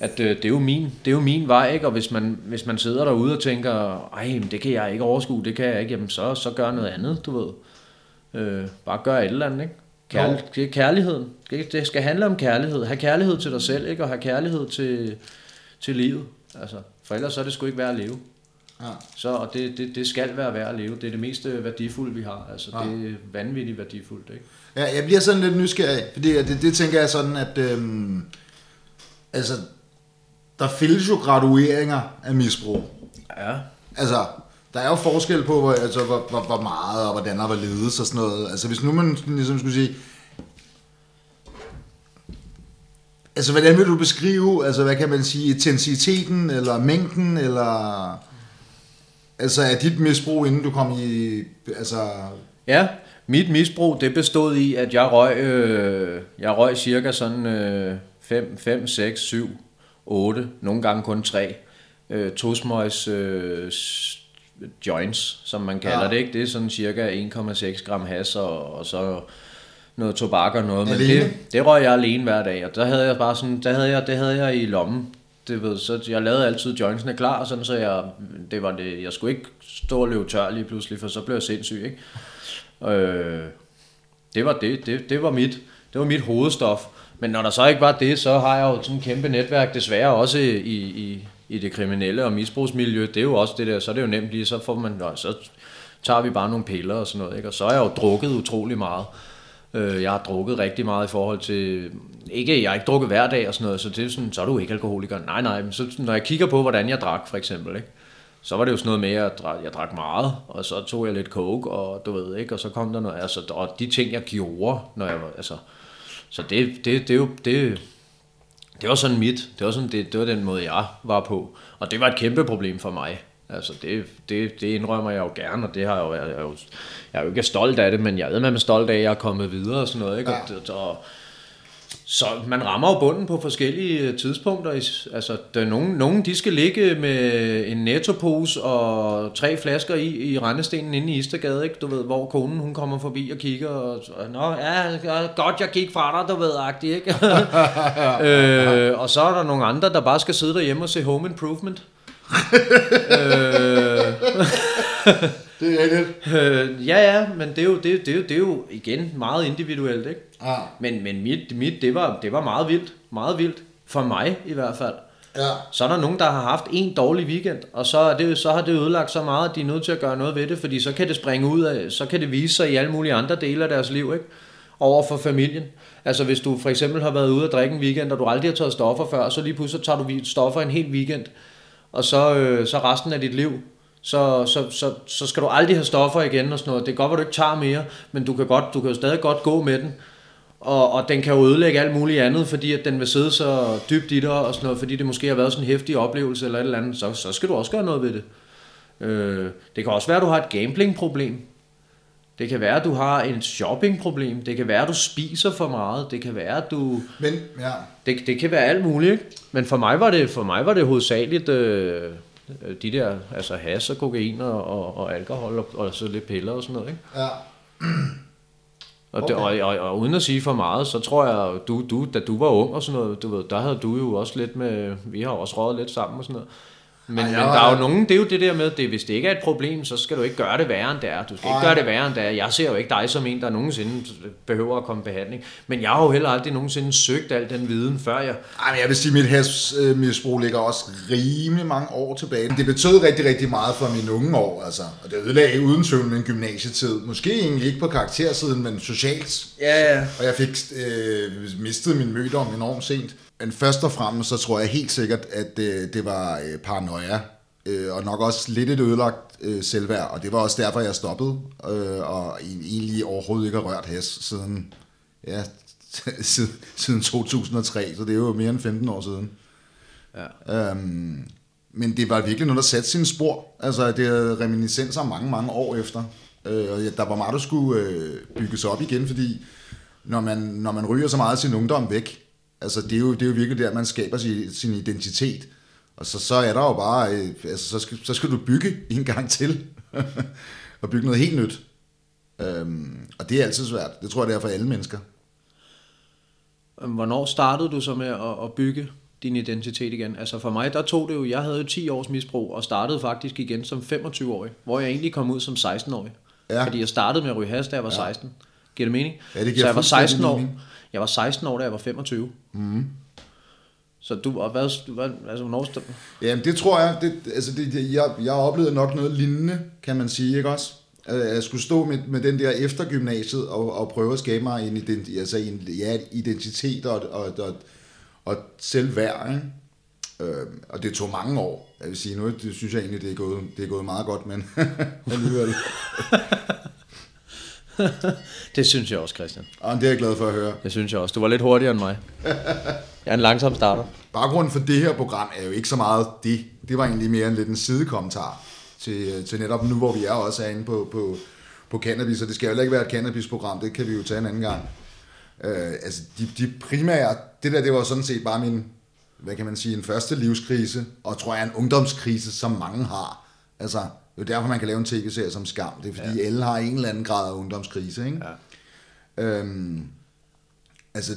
at øh, det, er jo min, det er jo min vej, ikke? og hvis man, hvis man sidder derude og tænker, ej, men det kan jeg ikke overskue, det kan jeg ikke, jamen så, så gør noget andet, du ved. Øh, bare gør et eller andet, ikke? Kærl, det er kærligheden. Det, skal handle om kærlighed. Ha' kærlighed til dig selv, ikke? Og have kærlighed til, til livet. Altså, for ellers så er det sgu ikke værd at leve. Ja. Så, og det, det, det skal være værd at leve. Det er det mest øh, værdifulde, vi har. Altså, Ja. det er vanvittigt værdifuldt, ikke? Ja, jeg bliver sådan lidt nysgerrig, fordi det, det tænker jeg sådan, at øhm, altså, der findes jo gradueringer af misbrug. Ja. Altså, der er jo forskel på, hvor, altså, hvor, hvor, hvor meget og hvordan og hvorledes og sådan noget. Altså, hvis nu man ligesom skulle sige, altså, hvordan vil du beskrive, altså, hvad kan man sige, intensiteten eller mængden, eller, altså, er dit misbrug, inden du kom i, altså, Ja, mit misbrug, det bestod i, at jeg røg, øh, jeg røg cirka sådan øh, 5, 5, 6, 7, 8, nogle gange kun 3 øh, tosmøjs øh, joints, som man kalder Ja. ja. det, ikke? Det er sådan cirka 1,6 gram has og, og så noget tobak og noget. Men Alene? det, det røg jeg alene hver dag, og der havde jeg bare sådan, der havde jeg, det havde jeg i lommen. Det ved, så jeg lavede altid jointsene klar, sådan så jeg, det var det, jeg skulle ikke stå og løbe tør lige pludselig, for så blev jeg sindssyg, ikke? Øh, det var det, det, det var mit, det var mit hovedstof. Men når der så ikke var det, så har jeg jo sådan et kæmpe netværk, desværre også i, i, i det kriminelle og misbrugsmiljø. Det er jo også det der, så er det jo nemt lige, så får man, nå, så tager vi bare nogle piller og sådan noget, ikke? Og så har jeg jo drukket utrolig meget. Øh, jeg har drukket rigtig meget i forhold til, ikke, jeg har ikke drukket hver dag og sådan noget, så det er sådan, så er du ikke alkoholiker. Nej, nej, men så, når jeg kigger på, hvordan jeg drak for eksempel, ikke? Så var det jo sådan noget med, at jeg drak, jeg drak meget, og så tog jeg lidt coke, og du ved ikke, og så kom der noget, altså, og de ting, jeg gjorde, når jeg var, altså, så det, det, det er jo, det, det var sådan mit, det var, sådan, det, det var den måde, jeg var på, og det var et kæmpe problem for mig. Altså, det, det, det indrømmer jeg jo gerne, og det har jeg jo, jeg, er jo, jeg er jo ikke stolt af det, men jeg er stolt af, at jeg er kommet videre og sådan noget, ikke? Ja. Og, og, Så man rammer jo bunden på forskellige tidspunkter. Altså, der er nogen, nogen de skal ligge med en nettopose og tre flasker i, i rendestenen inde i Istergade, ikke? Du ved, hvor konen hun kommer forbi og kigger, og, Nå, ja, godt jeg gik fra dig, du ved, agtig, ikke? øh, og så er der nogle andre, der bare skal sidde derhjemme og se Home Improvement. øh, det er rigtigt. Øh, ja, ja, men det er, jo, det, det, er jo, det er jo igen meget individuelt, ikke? Ja. Men, men mit, mit det, var, det var meget vildt. Meget vildt. For mig i hvert fald. Ja. Så er der nogen, der har haft en dårlig weekend, og så, er det, så har det ødelagt så meget, at de er nødt til at gøre noget ved det, fordi så kan det springe ud af, så kan det vise sig i alle mulige andre dele af deres liv, ikke? Over for familien. Altså hvis du for eksempel har været ude og drikke en weekend, og du aldrig har taget stoffer før, så lige pludselig tager du stoffer en hel weekend, og så, øh, så resten af dit liv, så, så, så, så skal du aldrig have stoffer igen og sådan noget. Det er godt, at du ikke tager mere, men du kan, godt, du kan jo stadig godt gå med den. Og, og den kan jo ødelægge alt muligt andet, fordi at den vil sidde så dybt i dig og sådan noget, fordi det måske har været sådan en hæftig oplevelse eller et eller andet, så, så skal du også gøre noget ved det. Øh, det kan også være, at du har et gamblingproblem. Det kan være, at du har et shoppingproblem. Det kan være, at du spiser for meget. Det kan være, at du... Men, ja. Det, det kan være alt muligt, ikke? Men for mig var det, for mig var det hovedsageligt øh, de der, altså has og kokain og, og, og alkohol og, og så lidt piller og sådan noget, ikke? Ja. Og, det, og, og, og, uden at sige for meget, så tror jeg, du, du, da du var ung og sådan noget, du ved, der havde du jo også lidt med, vi har også røget lidt sammen og sådan noget. Men, Ej, men der er jo nogen, det er jo det der med, det, hvis det ikke er et problem, så skal du ikke gøre det værre end det er. Du skal Ej. ikke gøre det værre end det er. Jeg ser jo ikke dig som en, der nogensinde behøver at komme i behandling. Men jeg har jo heller aldrig nogensinde søgt al den viden, før jeg... Ej, men jeg vil sige, at mit hasmisbrug ligger også rimelig mange år tilbage. Det betød rigtig, rigtig meget for mine unge år, altså. Og det ødelagde uden tvivl min gymnasietid. Måske egentlig ikke på karaktersiden, men socialt. Ja, ja. Og jeg fik øh, mistet min mødom enormt sent. Men først og fremmest, så tror jeg helt sikkert, at det, det var øh, paranoia, øh, og nok også lidt et ødelagt øh, selvværd, og det var også derfor, jeg stoppede, øh, og egentlig overhovedet ikke har rørt has siden, ja, siden, siden 2003, så det er jo mere end 15 år siden. Ja. Øhm, men det var virkelig noget, der satte sine spor. Altså, det er reminiscenser mange, mange år efter. Øh, og der var meget, der skulle øh, bygges op igen, fordi når man, når man ryger så meget sin ungdom væk, Altså, det er jo, det er jo virkelig der, man skaber sin, sin identitet. Og så, så er der jo bare, øh, altså, så skal, så skal du bygge en gang til. og bygge noget helt nyt. Øhm, og det er altid svært. Det tror jeg, det er for alle mennesker. Hvornår startede du så med at, at bygge din identitet igen? Altså for mig, der tog det jo, jeg havde jo 10 års misbrug, og startede faktisk igen som 25-årig, hvor jeg egentlig kom ud som 16-årig. Ja. Fordi jeg startede med at ryge has, da jeg var 16. Ja. Giver det mening? Ja, det giver så jeg var 16 år. Mening. Jeg var 16 år, da jeg var 25. Mm. Så du, og hvad, hvad altså, hvornår... Jamen, det tror jeg, det, altså, det, det, jeg, jeg oplevede nok noget lignende, kan man sige, ikke også? Jeg skulle stå med, med den der efter gymnasiet og, og prøve at skabe mig en, ident, altså en ja, identitet og, og, og, og selvværd, ikke? Øh, og det tog mange år. Jeg vil sige, nu det synes jeg egentlig, det er gået, det er gået meget godt, men alligevel. det synes jeg også, Christian. Og det er jeg glad for at høre. Det synes jeg også. Du var lidt hurtigere end mig. Jeg er en langsom starter. Baggrunden for det her program er jo ikke så meget det. Det var egentlig mere en lidt en sidekommentar til, til netop nu, hvor vi er også er inde på, på, på cannabis. Og det skal jo ikke være et cannabisprogram, det kan vi jo tage en anden gang. Øh, altså de, de primære, det der det var sådan set bare min, hvad kan man sige, en første livskrise, og tror jeg en ungdomskrise, som mange har. Altså, det er derfor, man kan lave en tv-serie som Skam. Det er fordi, ja. alle har en eller anden grad af ungdomskrise. Ikke? Ja. Øhm, altså,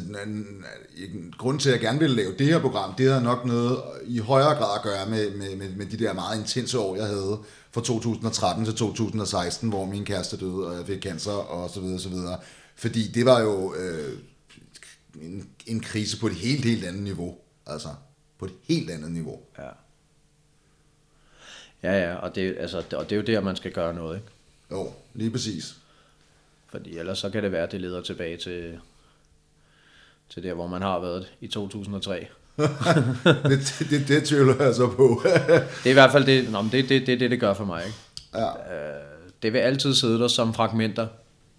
grund til, at jeg gerne ville lave det her program, det havde nok noget i højere grad at gøre med, med, med, med de der meget intense år, jeg havde fra 2013 til 2016, hvor min kæreste døde, og jeg fik cancer, og så videre, så videre. Fordi det var jo øh, en, en krise på et helt, helt andet niveau. Altså, på et helt andet niveau. Ja. Ja, ja, og det, altså, og det er jo der, man skal gøre noget, ikke? Jo, lige præcis. Fordi ellers så kan det være, at det leder tilbage til, til der, hvor man har været i 2003. det, det, det tvivler jeg så på. det er i hvert fald det, nå, det, det, det, det, det gør for mig. Ikke? Ja. Øh, det vil altid sidde der som fragmenter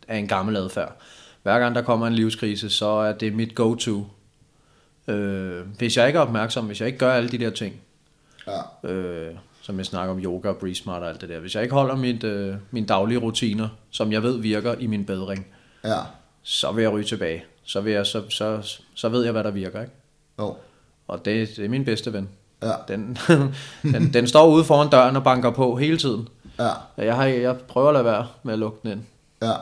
af en gammel adfærd. Hver gang der kommer en livskrise, så er det mit go-to. Øh, hvis jeg ikke er opmærksom, hvis jeg ikke gør alle de der ting, ja. øh, som jeg snakker om yoga og breeze smart og alt det der. Hvis jeg ikke holder mit, øh, mine daglige rutiner, som jeg ved virker i min bedring, ja. så vil jeg ryge tilbage. så, vil jeg, så, så, så ved jeg, hvad der virker. Ikke? Jo. Og det, det er min bedste ven. Ja. Den, den, den står ude foran døren og banker på hele tiden. Ja. Jeg, har, jeg prøver at lade være med at lukke den ind. Ja.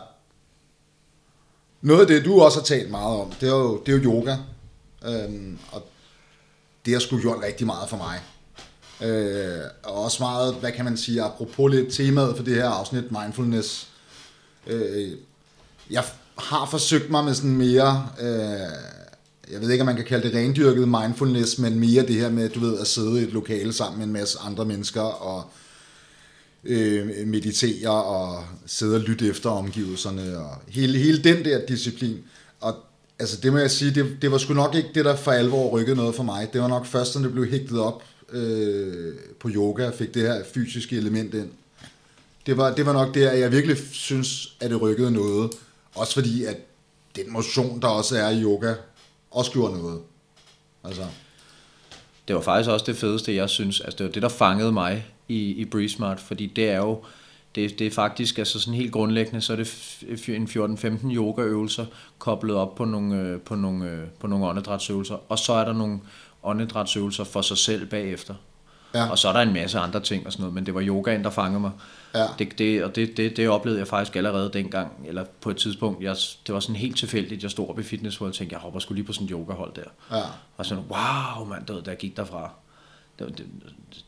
Noget af det, du også har talt meget om, det er jo, det er jo yoga. Øhm, og det har sgu gjort rigtig meget for mig. Øh, og også meget, hvad kan man sige, apropos lidt temaet for det her afsnit, mindfulness. Øh, jeg har forsøgt mig med sådan mere, øh, jeg ved ikke, om man kan kalde det rendyrket mindfulness, men mere det her med, du ved, at sidde i et lokale sammen med en masse andre mennesker og øh, meditere og sidde og lytte efter omgivelserne og hele, hele den der disciplin. Og altså det må jeg sige, det, det var sgu nok ikke det, der for alvor rykkede noget for mig. Det var nok først, når det blev hægtet op øh, på yoga og fik det her fysiske element ind. Det var, det var nok der, jeg virkelig synes, at det rykkede noget. Også fordi, at den motion, der også er i yoga, også gjorde noget. Altså, Det var faktisk også det fedeste, jeg synes. Altså, det var det, der fangede mig i, i Breezemart, fordi det er jo, det, det er faktisk altså sådan helt grundlæggende, så er det en 14-15 yogaøvelser koblet op på nogle, øh, på nogle, øh, på nogle åndedrætsøvelser, og så er der nogle åndedrætsøvelser for sig selv bagefter. Ja. Og så er der en masse andre ting og sådan noget, men det var yogaen, der fangede mig. Ja. Det, det, og det, det, det oplevede jeg faktisk allerede dengang, eller på et tidspunkt, jeg, det var sådan helt tilfældigt, jeg stod op i Fitness World og tænkte, jeg hopper skulle lige på sådan et yogahold der. Ja. Og sådan, wow, mand, det, var, der gik derfra. Det, det,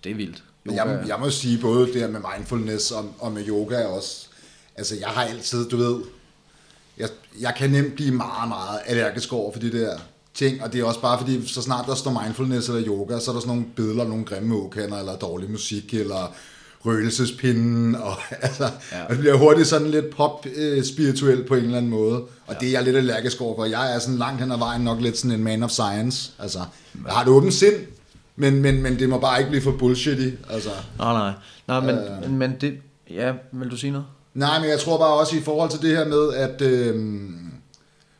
det er vildt. Men jeg, jeg må sige, både det her med mindfulness og, og med yoga også, altså jeg har altid, du ved, jeg, jeg kan nemt blive meget, meget allergisk over for de der ting, og det er også bare fordi, så snart der står mindfulness eller yoga, så er der sådan nogle billeder, nogle grimme åkander, eller dårlig musik, eller røgelsespinden, og altså, ja. det bliver hurtigt sådan lidt pop-spirituelt på en eller anden måde, og ja. det er jeg lidt allergisk over for. Jeg er sådan langt hen ad vejen nok lidt sådan en man of science, altså, jeg har et åbent sind, men, men, men det må bare ikke blive for bullshitty, altså. Nej, nej. Nej, men, øh. men det... Ja, vil du sige noget? Nej, men jeg tror bare også i forhold til det her med, at øh,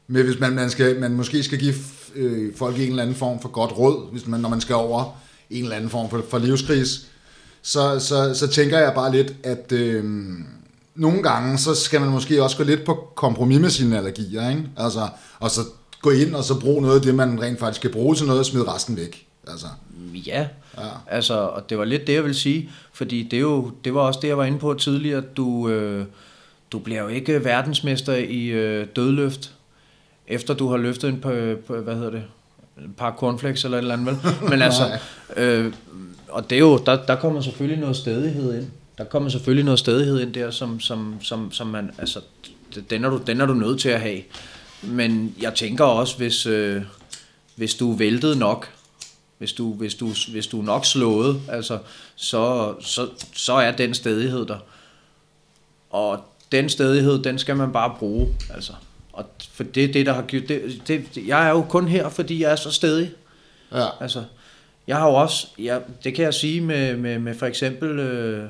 med, hvis man, man, skal, man måske skal give øh, folk en eller anden form for godt råd, hvis man, når man skal over en eller anden form for, for livskris, så, så, så tænker jeg bare lidt, at øh, nogle gange, så skal man måske også gå lidt på kompromis med sine allergier, ikke? Altså, og så gå ind og så bruge noget af det, man rent faktisk kan bruge til noget, og smide resten væk. Altså, Ja, Ja. altså, og det var lidt det, jeg vil sige, fordi det, er jo, det var også det, jeg var inde på tidligere. Du, øh, du bliver jo ikke verdensmester i øh, dødløft, efter du har løftet en par, par hvad hedder det, et par cornflakes eller et eller andet, vel? Men altså, øh, og det er jo, der, der kommer selvfølgelig noget stedighed ind. Der kommer selvfølgelig noget stedighed ind der, som, som, som, som man, altså, den er, du, den er du nødt til at have. Men jeg tænker også, hvis, øh, hvis du er væltet nok, hvis du, hvis du, hvis du er nok slået, altså, så, så, så er den stedighed der. Og den stedighed, den skal man bare bruge. Altså. Og for det er det, der har gjort... Det, det, jeg er jo kun her, fordi jeg er så stedig. ja. Altså, jeg har jo også... Jeg, det kan jeg sige med, med, med for eksempel... Øh,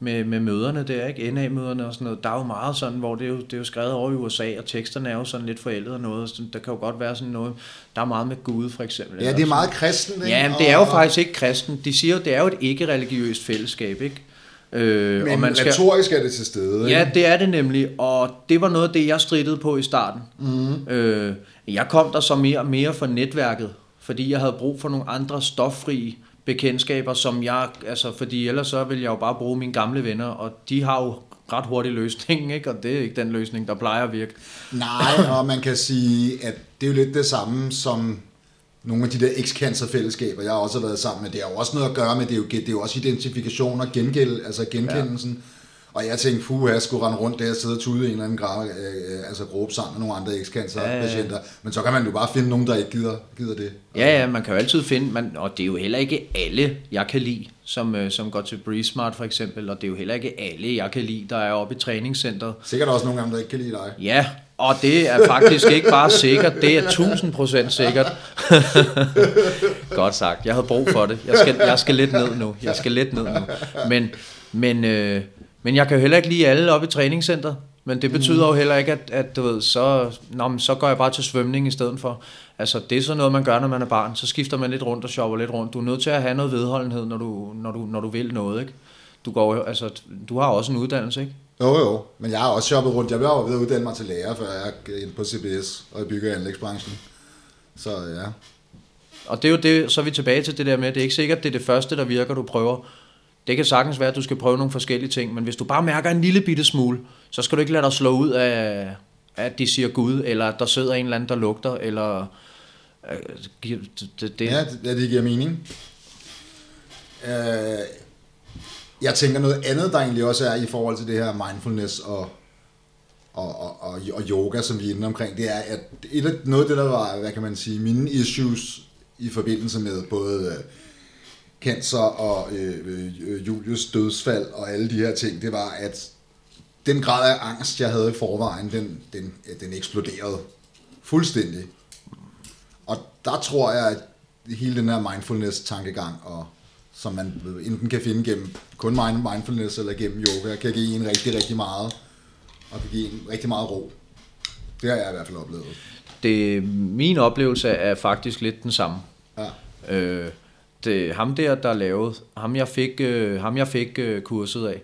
med, med møderne der, ikke? NA-møderne og sådan noget, der er jo meget sådan, hvor det er, jo, det er jo skrevet over i USA, og teksterne er jo sådan lidt forældet og noget, så der kan jo godt være sådan noget, der er meget med Gud for eksempel. ja, det er meget kristen, ikke? Ja, men det er jo Og- faktisk ikke kristen. De siger jo, det er jo et ikke-religiøst fællesskab, ikke? Øh, Men og man skal, retorisk er det til stede, ikke? Ja, det er det nemlig, og det var noget af det, jeg stridede på i starten. Mm. Øh, jeg kom der så mere og mere for netværket, fordi jeg havde brug for nogle andre stoffri bekendtskaber, som jeg, altså fordi ellers så ville jeg jo bare bruge mine gamle venner, og de har jo ret hurtig løsning, ikke? og det er ikke den løsning, der plejer at virke. Nej, og man kan sige, at det er jo lidt det samme som nogle af de der eks-cancer-fællesskaber, jeg har også været sammen med. Det har jo også noget at gøre med, det er jo, det er jo også identifikation og gengæld, altså genkendelsen. Ja. Og jeg tænkte, puh, jeg skulle rende rundt der og sidde og tude i en eller anden grad, øh, altså gruppe sammen med nogle andre eks-cancer-patienter. Ja, ja. Men så kan man jo bare finde nogen, der ikke gider, gider det. Ja, ja, man kan jo altid finde, man, og det er jo heller ikke alle, jeg kan lide, som, øh, som går til BreezeSmart for eksempel, og det er jo heller ikke alle, jeg kan lide, der er oppe i træningscenteret. Sikkert også nogle gange, der ikke kan lide dig. Ja, og det er faktisk ikke bare sikkert, det er 1000% sikkert. Godt sagt, jeg havde brug for det. Jeg skal, jeg skal lidt ned nu, jeg skal lidt ned nu. Men, men, øh, men jeg kan jo heller ikke lide alle oppe i træningscenteret. Men det betyder jo heller ikke, at, at du ved, så, nå, men så går jeg bare til svømning i stedet for. Altså, det er sådan noget, man gør, når man er barn. Så skifter man lidt rundt og shopper lidt rundt. Du er nødt til at have noget vedholdenhed, når du, når du, når du vil noget, ikke? Du, går, altså, du har også en uddannelse, ikke? Jo, jo. Men jeg har også shoppet rundt. Jeg var ved at uddanne mig til lærer, før jeg er inde på CBS og i bygge- og anlægsbranchen. Så ja. Og det er jo det, så er vi tilbage til det der med, det er ikke sikkert, det er det første, der virker, du prøver. Det kan sagtens være, at du skal prøve nogle forskellige ting, men hvis du bare mærker en lille bitte smule, så skal du ikke lade dig slå ud af, at de siger Gud, eller at der sidder en eller anden, der lugter, eller... Øh, det, det, Ja, det, det giver mening. Øh, jeg tænker noget andet, der egentlig også er i forhold til det her mindfulness og, og, og, og, og yoga, som vi er inde omkring, det er, at et af, noget af det, der var, hvad kan man sige, mine issues i forbindelse med både øh, cancer og øh, øh, Julius dødsfald og alle de her ting, det var, at den grad af angst, jeg havde i forvejen, den, den, den eksploderede fuldstændig. Og der tror jeg, at hele den her mindfulness-tankegang, og som man enten kan finde gennem kun mindfulness eller gennem yoga, kan give en rigtig, rigtig meget, og kan give en rigtig meget ro. Det har jeg i hvert fald oplevet. Det, min oplevelse er faktisk lidt den samme. Ja. Øh, det, ham der, der lavede, ham jeg fik, øh, ham jeg fik øh, kurset af,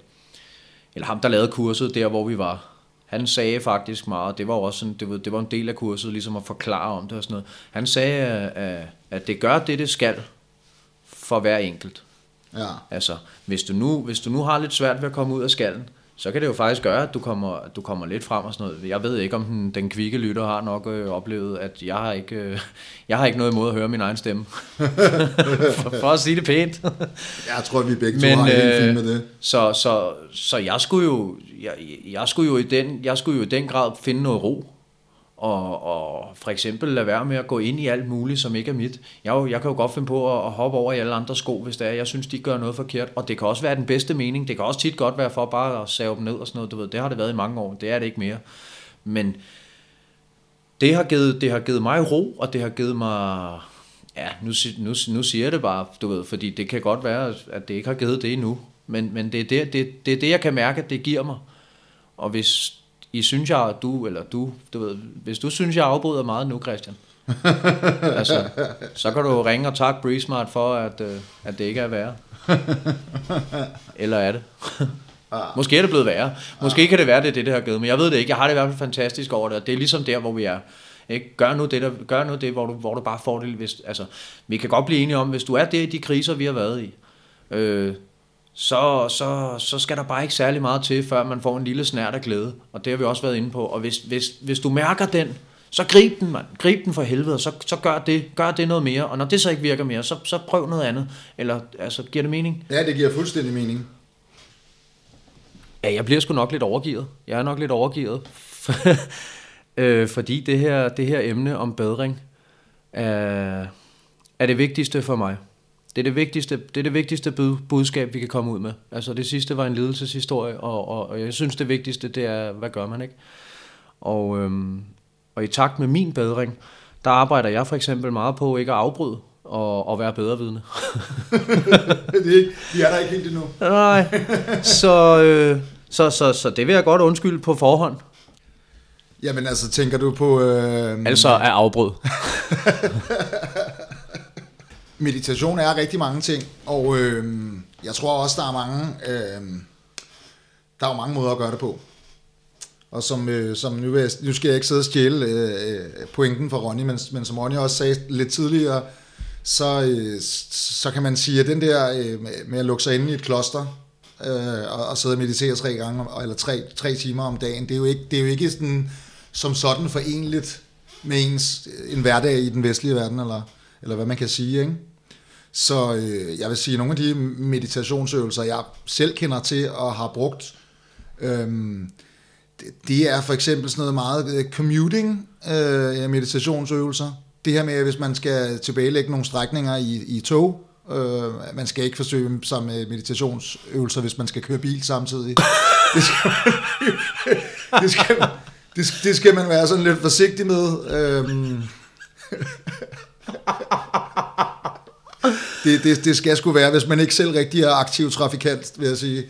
eller ham der lavede kurset der, hvor vi var, han sagde faktisk meget, det var også sådan, det var, det var en del af kurset, ligesom at forklare om det og sådan noget. Han sagde, at, at det gør det, det skal for hver enkelt. Ja. Altså, hvis du, nu, hvis du nu har lidt svært ved at komme ud af skallen, så kan det jo faktisk gøre, at du kommer, at du kommer lidt frem og sådan noget. Jeg ved ikke, om den, den kvikke lytter har nok øh, oplevet, at jeg har, ikke, øh, jeg har ikke noget imod at høre min egen stemme. for, for at sige det pænt. Jeg tror, vi begge to Men, har en helt fint med det. Så, så, så jeg skulle jo, jeg, jeg skulle jo i den, jeg skulle jo i den grad finde noget ro og, og for eksempel lade være med at gå ind i alt muligt, som ikke er mit. Jeg, jeg kan jo godt finde på at, at hoppe over i alle andre sko, hvis det er, jeg synes, de gør noget forkert. Og det kan også være den bedste mening. Det kan også tit godt være for bare at save dem ned og sådan noget. Du ved, det har det været i mange år. Det er det ikke mere. Men det har givet, det har givet mig ro, og det har givet mig... Ja, nu, nu, nu siger jeg det bare, du ved, fordi det kan godt være, at det ikke har givet det endnu. Men, men det, er det, det, det er det, jeg kan mærke, at det giver mig. Og hvis i synes jeg, at du, eller du, du ved, hvis du synes, jeg afbryder meget nu, Christian, altså, så kan du ringe og takke BreeSmart for, at, øh, at det ikke er værre. Eller er det? Måske er det blevet værre. Måske kan det være, det er det, det har givet. Men jeg ved det ikke. Jeg har det i hvert fald fantastisk over det. Og det er ligesom der, hvor vi er. Ikke? Gør nu det, der, gør nu det hvor, du, hvor du bare får det. Hvis, altså, vi kan godt blive enige om, hvis du er der i de kriser, vi har været i, øh, så, så, så skal der bare ikke særlig meget til, før man får en lille snært af glæde. Og det har vi også været inde på. Og hvis, hvis, hvis du mærker den, så grib den, mand. Grib den for helvede, og så, så gør, det, gør det noget mere. Og når det så ikke virker mere, så, så prøv noget andet. Eller, altså, giver det mening? Ja, det giver fuldstændig mening. Ja, jeg bliver sgu nok lidt overgivet. Jeg er nok lidt overgivet. øh, fordi det her, det her emne om bedring er, er det vigtigste for mig. Det er det vigtigste, det er det vigtigste budskab, vi kan komme ud med. Altså det sidste var en lidelseshistorie, og, og, og jeg synes det vigtigste, det er, hvad gør man ikke? Og, øhm, og i takt med min bedring, der arbejder jeg for eksempel meget på ikke at afbryde og, og være bedre vidne. det, de er der ikke helt endnu. Nej, så, øh, så, så, så det vil jeg godt undskylde på forhånd. Jamen altså, tænker du på... Øh... Altså er afbrud. meditation er rigtig mange ting, og øh, jeg tror også, der er mange, øh, der er mange måder at gøre det på. Og som, øh, som nu, jeg, nu skal jeg ikke sidde og stjæle øh, øh pointen for Ronny, men, men som Ronny også sagde lidt tidligere, så, øh, så kan man sige, at den der øh, med at lukke sig inde i et kloster, øh, og, og sidde og meditere tre gange, eller tre, tre timer om dagen, det er jo ikke, det er jo ikke sådan, som sådan forenligt med ens, øh, en hverdag i den vestlige verden, eller, eller hvad man kan sige, ikke? Så øh, jeg vil sige, nogle af de meditationsøvelser, jeg selv kender til og har brugt, øh, det, er for eksempel sådan noget meget øh, commuting øh, meditationsøvelser. Det her med, at hvis man skal tilbagelægge nogle strækninger i, i tog, øh, man skal ikke forsøge sig med meditationsøvelser, hvis man skal køre bil samtidig. Det skal, det skal, det, det skal man være sådan lidt forsigtig med. Øh, det, det, det skal sgu være, hvis man ikke selv rigtig er aktiv trafikant, vil jeg sige.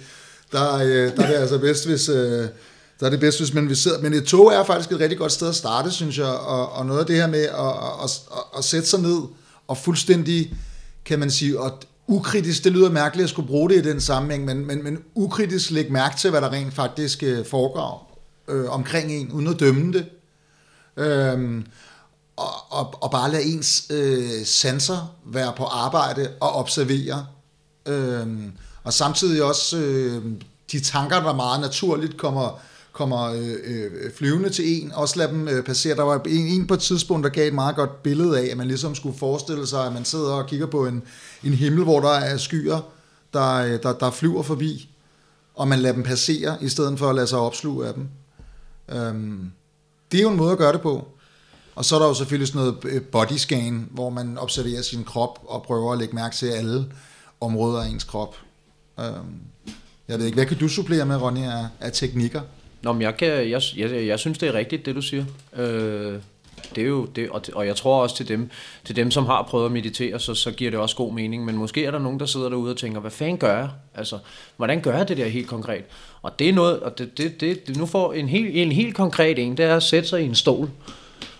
Der, øh, der er det altså bedst, hvis... Øh, der er det bedst, hvis man vil sidde. Men et tog er faktisk et rigtig godt sted at starte, synes jeg. Og, og noget af det her med at, at, at, at sætte sig ned og fuldstændig, kan man sige, at, ukritisk, det lyder mærkeligt at skulle bruge det i den sammenhæng, men, men, men ukritisk lægge mærke til, hvad der rent faktisk øh, foregår øh, omkring en, uden at dømme det. Øhm, og, og, og bare lade ens øh, sanser være på arbejde og observere. Øhm, og samtidig også øh, de tanker, der meget naturligt kommer, kommer øh, øh, flyvende til en, også lade dem øh, passere. Der var en, en på et tidspunkt, der gav et meget godt billede af, at man ligesom skulle forestille sig, at man sidder og kigger på en, en himmel, hvor der er skyer, der, øh, der, der flyver forbi, og man lader dem passere, i stedet for at lade sig opsluge af dem. Øhm, det er jo en måde at gøre det på. Og så er der jo selvfølgelig sådan noget øh, body scan, hvor man observerer sin krop og prøver at lægge mærke til alle områder af ens krop. Øhm, jeg ved ikke, hvad kan du supplere med, Ronny, af, af teknikker? Nå, men jeg, kan, jeg, jeg, jeg synes, det er rigtigt, det du siger. Øh, det er jo det, og, og jeg tror også til dem, til dem, som har prøvet at meditere, så, så giver det også god mening. Men måske er der nogen, der sidder derude og tænker, hvad fanden gør jeg? Altså, hvordan gør jeg det der helt konkret? Og det er noget, og det, det, det, det nu får en helt, en helt konkret en, det er at sætte sig i en stol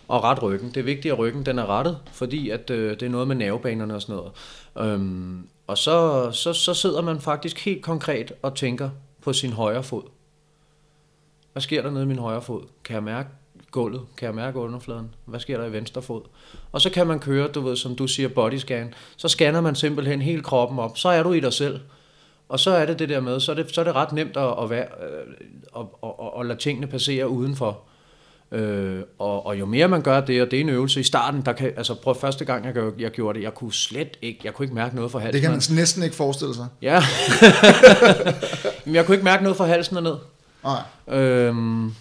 og ret ryggen. Det er vigtigt, at ryggen den er rettet, fordi at, øh, det er noget med nervebanerne og sådan noget. Øhm, og så, så, så sidder man faktisk helt konkret og tænker på sin højre fod. Hvad sker der nede i min højre fod? Kan jeg mærke gulvet? Kan jeg mærke underfladen? Hvad sker der i venstre fod? Og så kan man køre, du ved, som du siger, body scan. Så scanner man simpelthen hele kroppen op. Så er du i dig selv. Og så er det det der med, så er det, så er det ret nemt at, at, være, øh, at, at, at, at lade tingene passere udenfor. Øh, og, og jo mere man gør det, og det er en øvelse i starten, der kan, altså prøv første gang jeg, jeg gjorde det, jeg kunne slet ikke, jeg kunne ikke mærke noget fra halsen. Det kan man næsten ikke forestille sig. Ja. Men jeg kunne ikke mærke noget fra halsen og ned. Nej. Øhm,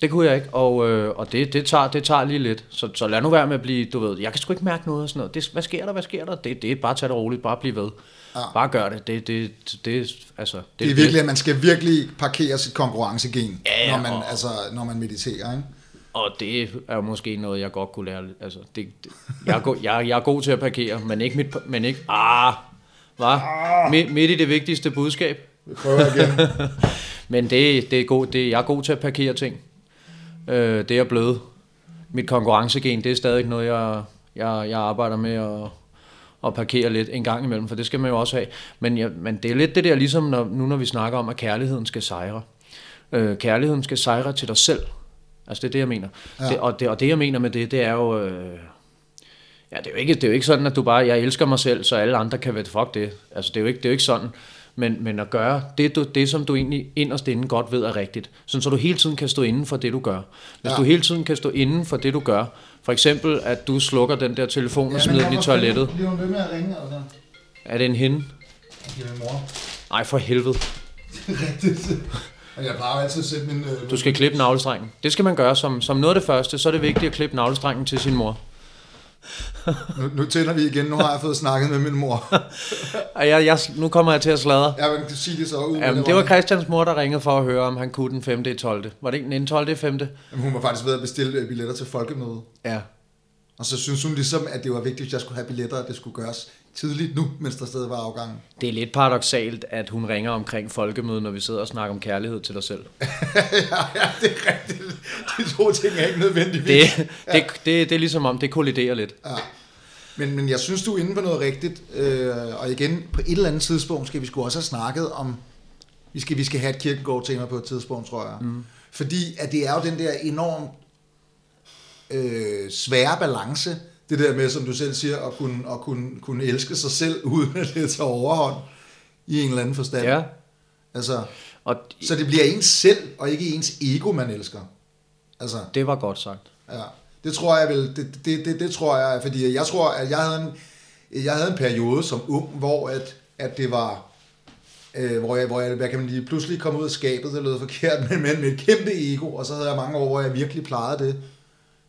det kunne jeg ikke, og, øh, og det, det, tager, det tager lige lidt. Så, så lad nu være med at blive, du ved, jeg kan sgu ikke mærke noget og sådan noget. Det, hvad sker der, hvad sker der? Det, det er bare at tage det roligt, bare blive ved. Ja. Bare gør det. Det, det, det, altså, det, Det er virkelig, at man skal virkelig parkere sit konkurrencegen, Ja, når, man, og- altså, når man mediterer. Ikke? Og det er måske noget, jeg godt kunne lære. Altså, det, det, jeg, er god, jeg, jeg er god til at parkere, men ikke mit... Men ikke, ah, hvad? Midt, midt i det vigtigste budskab. Vi prøver igen. Men det, det er god, det, jeg er god til at parkere ting. Øh, det er bløde. Mit konkurrencegen, det er stadig noget, jeg, jeg, jeg arbejder med at, at parkere lidt en gang imellem, for det skal man jo også have. Men, jeg, men det er lidt det der, ligesom når, nu når vi snakker om, at kærligheden skal sejre. Øh, kærligheden skal sejre til dig selv. Altså det er det, jeg mener. Ja. Ja. Det, og, det, og det, jeg mener med det, det er jo... Øh, Ja, det er, jo ikke, det er jo ikke sådan, at du bare, jeg elsker mig selv, så alle andre kan være, fuck det. Altså, det er jo ikke, det er jo ikke sådan. Men, men at gøre det, du, det, som du egentlig inderst inde godt ved er rigtigt. Sådan, så du hele tiden kan stå inden for det, du gør. Hvis Ja. ja. du hele tiden kan stå inden for det, du gør. For eksempel, at du slukker den der telefon og smider den i toilettet. Bliver hun ved med at ringe, altså? Er det en hende? Det er min mor. Nej, for helvede. Rigtigt. Jeg plejer altid at sætte min... Øh, Du skal klippe navlestrengen. Det skal man gøre som, som noget af det første. Så er det vigtigt at klippe navlestrengen til sin mor. nu, nu tænder vi igen. Nu har jeg fået snakket med min mor. Jeg, jeg, nu kommer jeg til at sladre. Jeg vil sige det så ud. med Jamen, det var. Christians mor, der ringede for at høre, om han kunne den 5. i 12. Var det ikke den 12. i 5. Jamen, hun var faktisk ved at bestille øh, billetter til folkemødet. Ja. Og så synes hun ligesom, at det var vigtigt, at jeg skulle have billetter, at det skulle gøres tidligt nu, mens der stadig var afgang. Det er lidt paradoxalt, at hun ringer omkring folkemødet, når vi sidder og snakker om kærlighed til dig selv. ja, ja, det er rigtigt. De to ting er ikke nødvendigvis. Det, det, det, det er ligesom om, det kolliderer lidt. Ja. Men, men jeg synes, du er inde på noget rigtigt. Øh, og igen, på et eller andet tidspunkt skal vi sgu også have snakket om, vi skal, vi skal have et kirkegård-tema på et tidspunkt, tror jeg. Mm. Fordi at det er jo den der enormt øh, svære balance, det der med, som du selv siger, at kunne, at kunne, kunne elske sig selv, uden at det tager overhånd i en eller anden forstand. Ja. Altså, Og så det bliver ens selv, og ikke ens ego, man elsker. Altså, det var godt sagt. Ja, det tror jeg vel, det, det, det, det tror jeg, fordi jeg tror, at jeg havde en, jeg havde en periode som ung, hvor at, at det var, øh, hvor, jeg, hvor jeg, hvad kan man lige, pludselig kom ud af skabet, det lød forkert, men, men med et kæmpe ego, og så havde jeg mange år, hvor jeg virkelig plejede det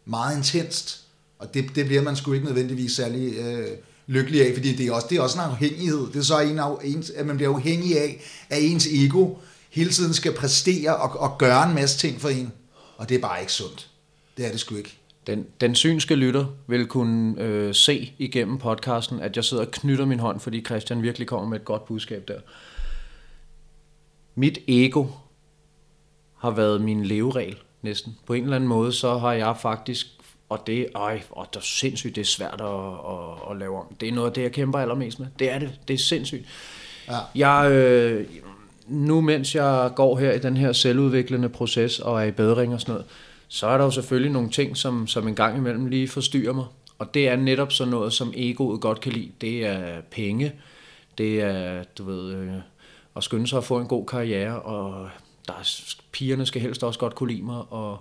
meget intenst, og det, det bliver man sgu ikke nødvendigvis særlig øh, lykkelig af, fordi det er også, det er også en afhængighed, det er så en, af, ens, at man bliver afhængig af, at ens ego hele tiden skal præstere og, og gøre en masse ting for en, og det er bare ikke sundt. Det er det sgu ikke. Den, den synske lytter vil kunne øh, se igennem podcasten, at jeg sidder og knytter min hånd, fordi Christian virkelig kommer med et godt budskab der. Mit ego har været min leveregel næsten. På en eller anden måde, så har jeg faktisk og det, ej, og det er sindssygt, det er svært at, at, at lave om. Det er noget af det, jeg kæmper allermest med. Det er det. Det er sindssygt. Ja. Jeg, øh, nu mens jeg går her i den her selvudviklende proces og er i bedring og sådan noget, så er der jo selvfølgelig nogle ting, som, som en gang imellem lige forstyrrer mig. Og det er netop sådan noget, som egoet godt kan lide. Det er penge, det er, du ved, øh, at skynde sig at få en god karriere, og der er, pigerne skal helst også godt kunne lide mig, og,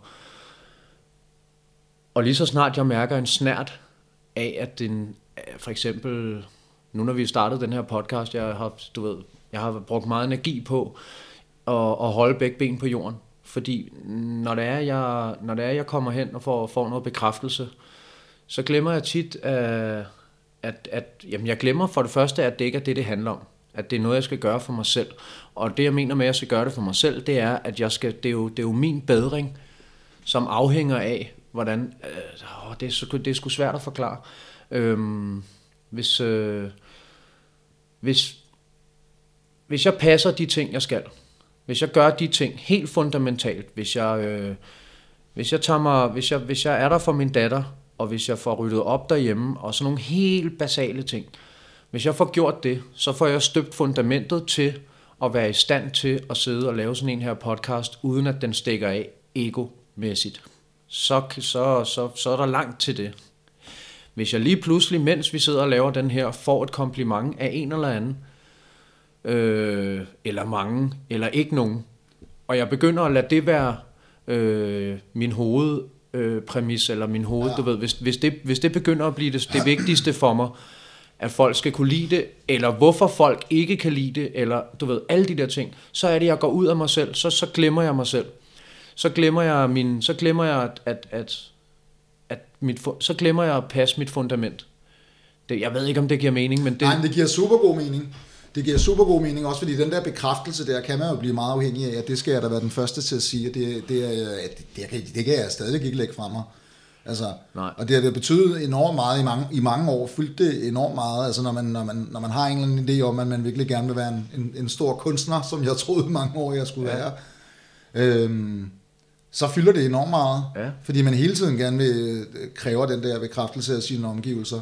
og lige så snart jeg mærker en snært af, at den, øh, for eksempel, nu når vi startede den her podcast, jeg har, du ved, jeg har brugt meget energi på at, at holde begge ben på jorden. Fordi når det er, jeg, når det er, jeg kommer hen og får, får noget bekræftelse, så glemmer jeg tit, at, at, at jamen jeg glemmer for det første, at det ikke er det, det handler om. At det er noget, jeg skal gøre for mig selv. Og det, jeg mener med, at jeg skal gøre det for mig selv, det er, at jeg skal, det, er jo, det er jo min bedring, som afhænger af, hvordan... Øh, det, er, det er sgu svært at forklare. Øhm, hvis, øh, hvis, hvis jeg passer de ting, jeg skal, hvis jeg gør de ting helt fundamentalt, hvis jeg, øh, hvis jeg, tager mig, hvis, jeg, hvis jeg er der for min datter, og hvis jeg får ryddet op derhjemme, og sådan nogle helt basale ting, hvis jeg får gjort det, så får jeg støbt fundamentet til at være i stand til at sidde og lave sådan en her podcast, uden at den stikker af ego-mæssigt. Så, så, så, så er der langt til det. Hvis jeg lige pludselig, mens vi sidder og laver den her, får et kompliment af en eller anden, øh, eller mange, eller ikke nogen, og jeg begynder at lade det være øh, min hovedpræmis, øh, eller min hoved, ja. du ved, hvis, hvis, det, hvis det begynder at blive det, det vigtigste for mig, at folk skal kunne lide det, eller hvorfor folk ikke kan lide det, eller du ved, alle de der ting, så er det, jeg går ud af mig selv, så, så glemmer jeg mig selv. Så glemmer jeg, min, så glemmer jeg at, at, at, at mit, så glemmer jeg at passe mit fundament. Det, jeg ved ikke, om det giver mening, men det... Nej, men det giver super god mening. Det giver super god mening, også fordi den der bekræftelse der, kan man jo blive meget afhængig af, og det skal jeg da være den første til at sige, at det, det, er, det, det, kan, det kan jeg stadig ikke lægge fra mig. Altså, Nej. og det har det betydet enormt meget i mange, i mange år, fyldt det enormt meget, altså når man, når, man, når man har en eller anden idé om, at man virkelig gerne vil være en, en, en stor kunstner, som jeg troede mange år, jeg skulle ja. være, øhm, så fylder det enormt meget, Ja. fordi man hele tiden gerne vil øh, kræve den der bekræftelse af sine omgivelser.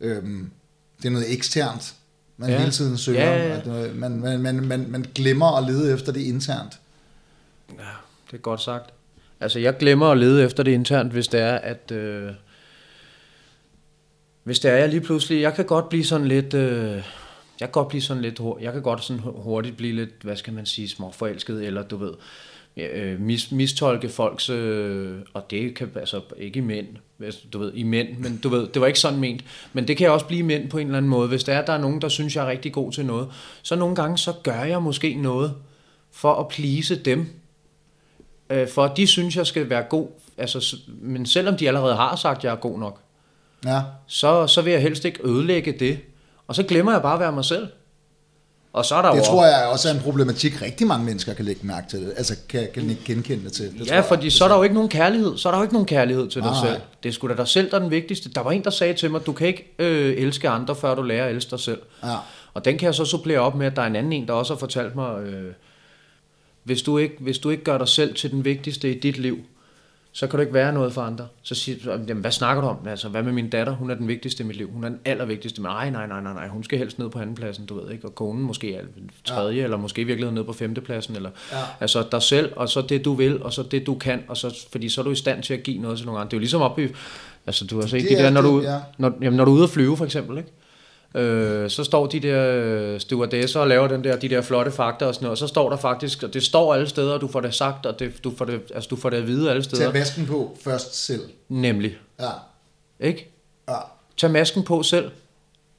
Øhm, det er noget eksternt, man Ja. hele tiden søger Ja, ja, ja. At, man, man, man, man, man glemmer at lede efter det internt. Ja, det er godt sagt. Altså, jeg glemmer at lede efter det internt, hvis det er, at... Øh, hvis det er, jeg lige pludselig... Jeg kan godt blive sådan lidt... Øh, jeg kan godt blive sådan lidt... Jeg kan godt sådan hurtigt blive lidt, hvad skal man sige, småforelsket, eller du ved, øh, mis, mistolke folks... Øh, og det kan altså ikke i mænd, hvis- du ved, i mænd, men du ved, det var ikke sådan ment. Men det kan også blive mænd på en eller anden måde. Hvis der er, der er nogen, der synes, jeg er rigtig god til noget, så nogle gange, så gør jeg måske noget for at please dem, øh, for de synes, jeg skal være god. Altså, men selvom de allerede har sagt, jeg er god nok, Ja, så, så vil jeg helst ikke ødelægge det. Og så glemmer jeg bare at være mig selv. Og så er der det jo tror jeg også er en problematik, rigtig mange mennesker kan lægge mærke til det. Altså kan, kan ikke genkende det til. Det Ja, jeg. fordi så er der jo ikke nogen kærlighed. Så er der jo ikke nogen kærlighed til dig Nej. selv. Det er sgu da dig selv, der er den vigtigste. Der var en, der sagde til mig, du kan ikke øh, elske andre, før du lærer at elske dig selv. Ja. Og den kan jeg så supplere op med, at der er en anden en, der også har fortalt mig, øh, hvis, du ikke, hvis du ikke gør dig selv til den vigtigste i dit liv, så kan du ikke være noget for andre. Så siger du, jamen, hvad snakker du om? Altså, hvad med min datter? Hun er den vigtigste i mit liv. Hun er den allervigtigste. Men nej, nej, nej, nej, nej. Hun skal helst ned på andenpladsen, du ved ikke. Og konen måske er tredje, ja. eller måske i virkeligheden ned på femtepladsen. Eller, Ja. Altså dig selv, og så det du vil, og så det du kan, og så, fordi så er du i stand til at give noget til nogle andre. Det er jo ligesom op i, altså du har set Det de er der, når du, det, ja. når, jamen, når du er ude at flyve for eksempel, ikke? Øh, så står de der øh, stewardesser og laver den der, de der flotte fakta og sådan noget, og så står der faktisk, og det står alle steder, og du får det sagt, og det, du, får det, altså, du får det at vide alle steder. Tag vasken på først selv. Nemlig, Ja. ikke? Ja. Tag masken på selv,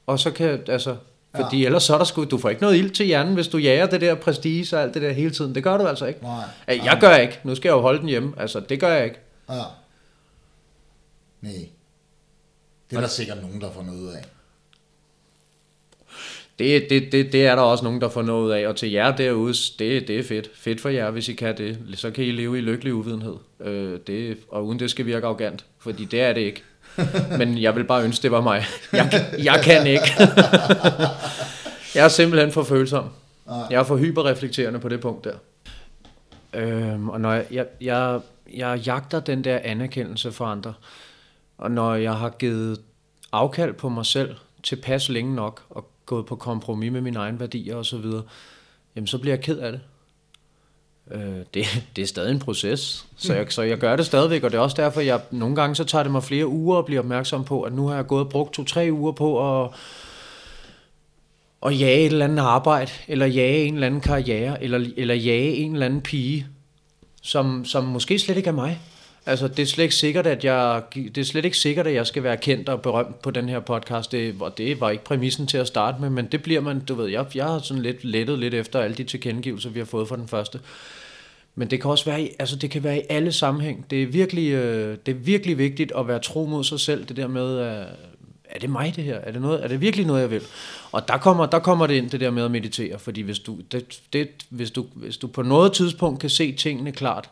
og så kan, altså, fordi Ja. ellers så er der sgu, du får ikke noget ild til hjernen, hvis du jager det der prestige og alt det der hele tiden. Det gør du altså ikke. Nej. Jeg gør ikke. Nu skal jeg jo holde den hjemme. Altså, det gør jeg ikke. Ja. Nej. Det er der sikkert nogen, der får noget af. Det, det, det, det er der også nogen, der får noget af. Og til jer derude, det, det er fedt. Fedt for jer, hvis I kan det. Så kan I leve i lykkelig uvidenhed. Øh, det, og uden det skal virke arrogant. Fordi det er det ikke. Men jeg vil bare ønske, det var mig. Jeg, jeg kan ikke. jeg er simpelthen for følsom. Jeg er for hyperreflekterende på det punkt der. Øhm, og når jeg, jeg, jeg, jeg jagter den der anerkendelse for andre, Og når jeg har givet afkald på mig selv tilpas længe nok, og gået på kompromis med mine egne værdier og så videre, jamen så bliver jeg ked af det. Øh, det, det er stadig en proces, så jeg, så jeg gør det stadigvæk, og det er også derfor, jeg nogle gange så tager det mig flere uger at blive opmærksom på, at nu har jeg gået og brugt to-tre uger på at, at jage et eller andet arbejde, eller jage en eller anden karriere, eller, eller jage en eller anden pige, som, som måske slet ikke er mig. Altså, det er slet ikke sikkert, at jeg, det er slet ikke sikkert, at jeg skal være kendt og berømt på den her podcast. Det, det var ikke præmissen til at starte med, men det bliver man, du ved, jeg, jeg har sådan lidt lettet lidt efter alle de tilkendegivelser, vi har fået fra den første. Men det kan også være, i, altså det kan være i alle sammenhæng. Det er virkelig, øh, det er virkelig vigtigt at være tro mod sig selv, det der med, øh, er det mig det her? Er det, noget, er det virkelig noget, jeg vil? Og der kommer, der kommer det ind, det der med at meditere, fordi hvis du, det, det, hvis, du, hvis du på noget tidspunkt kan se tingene klart,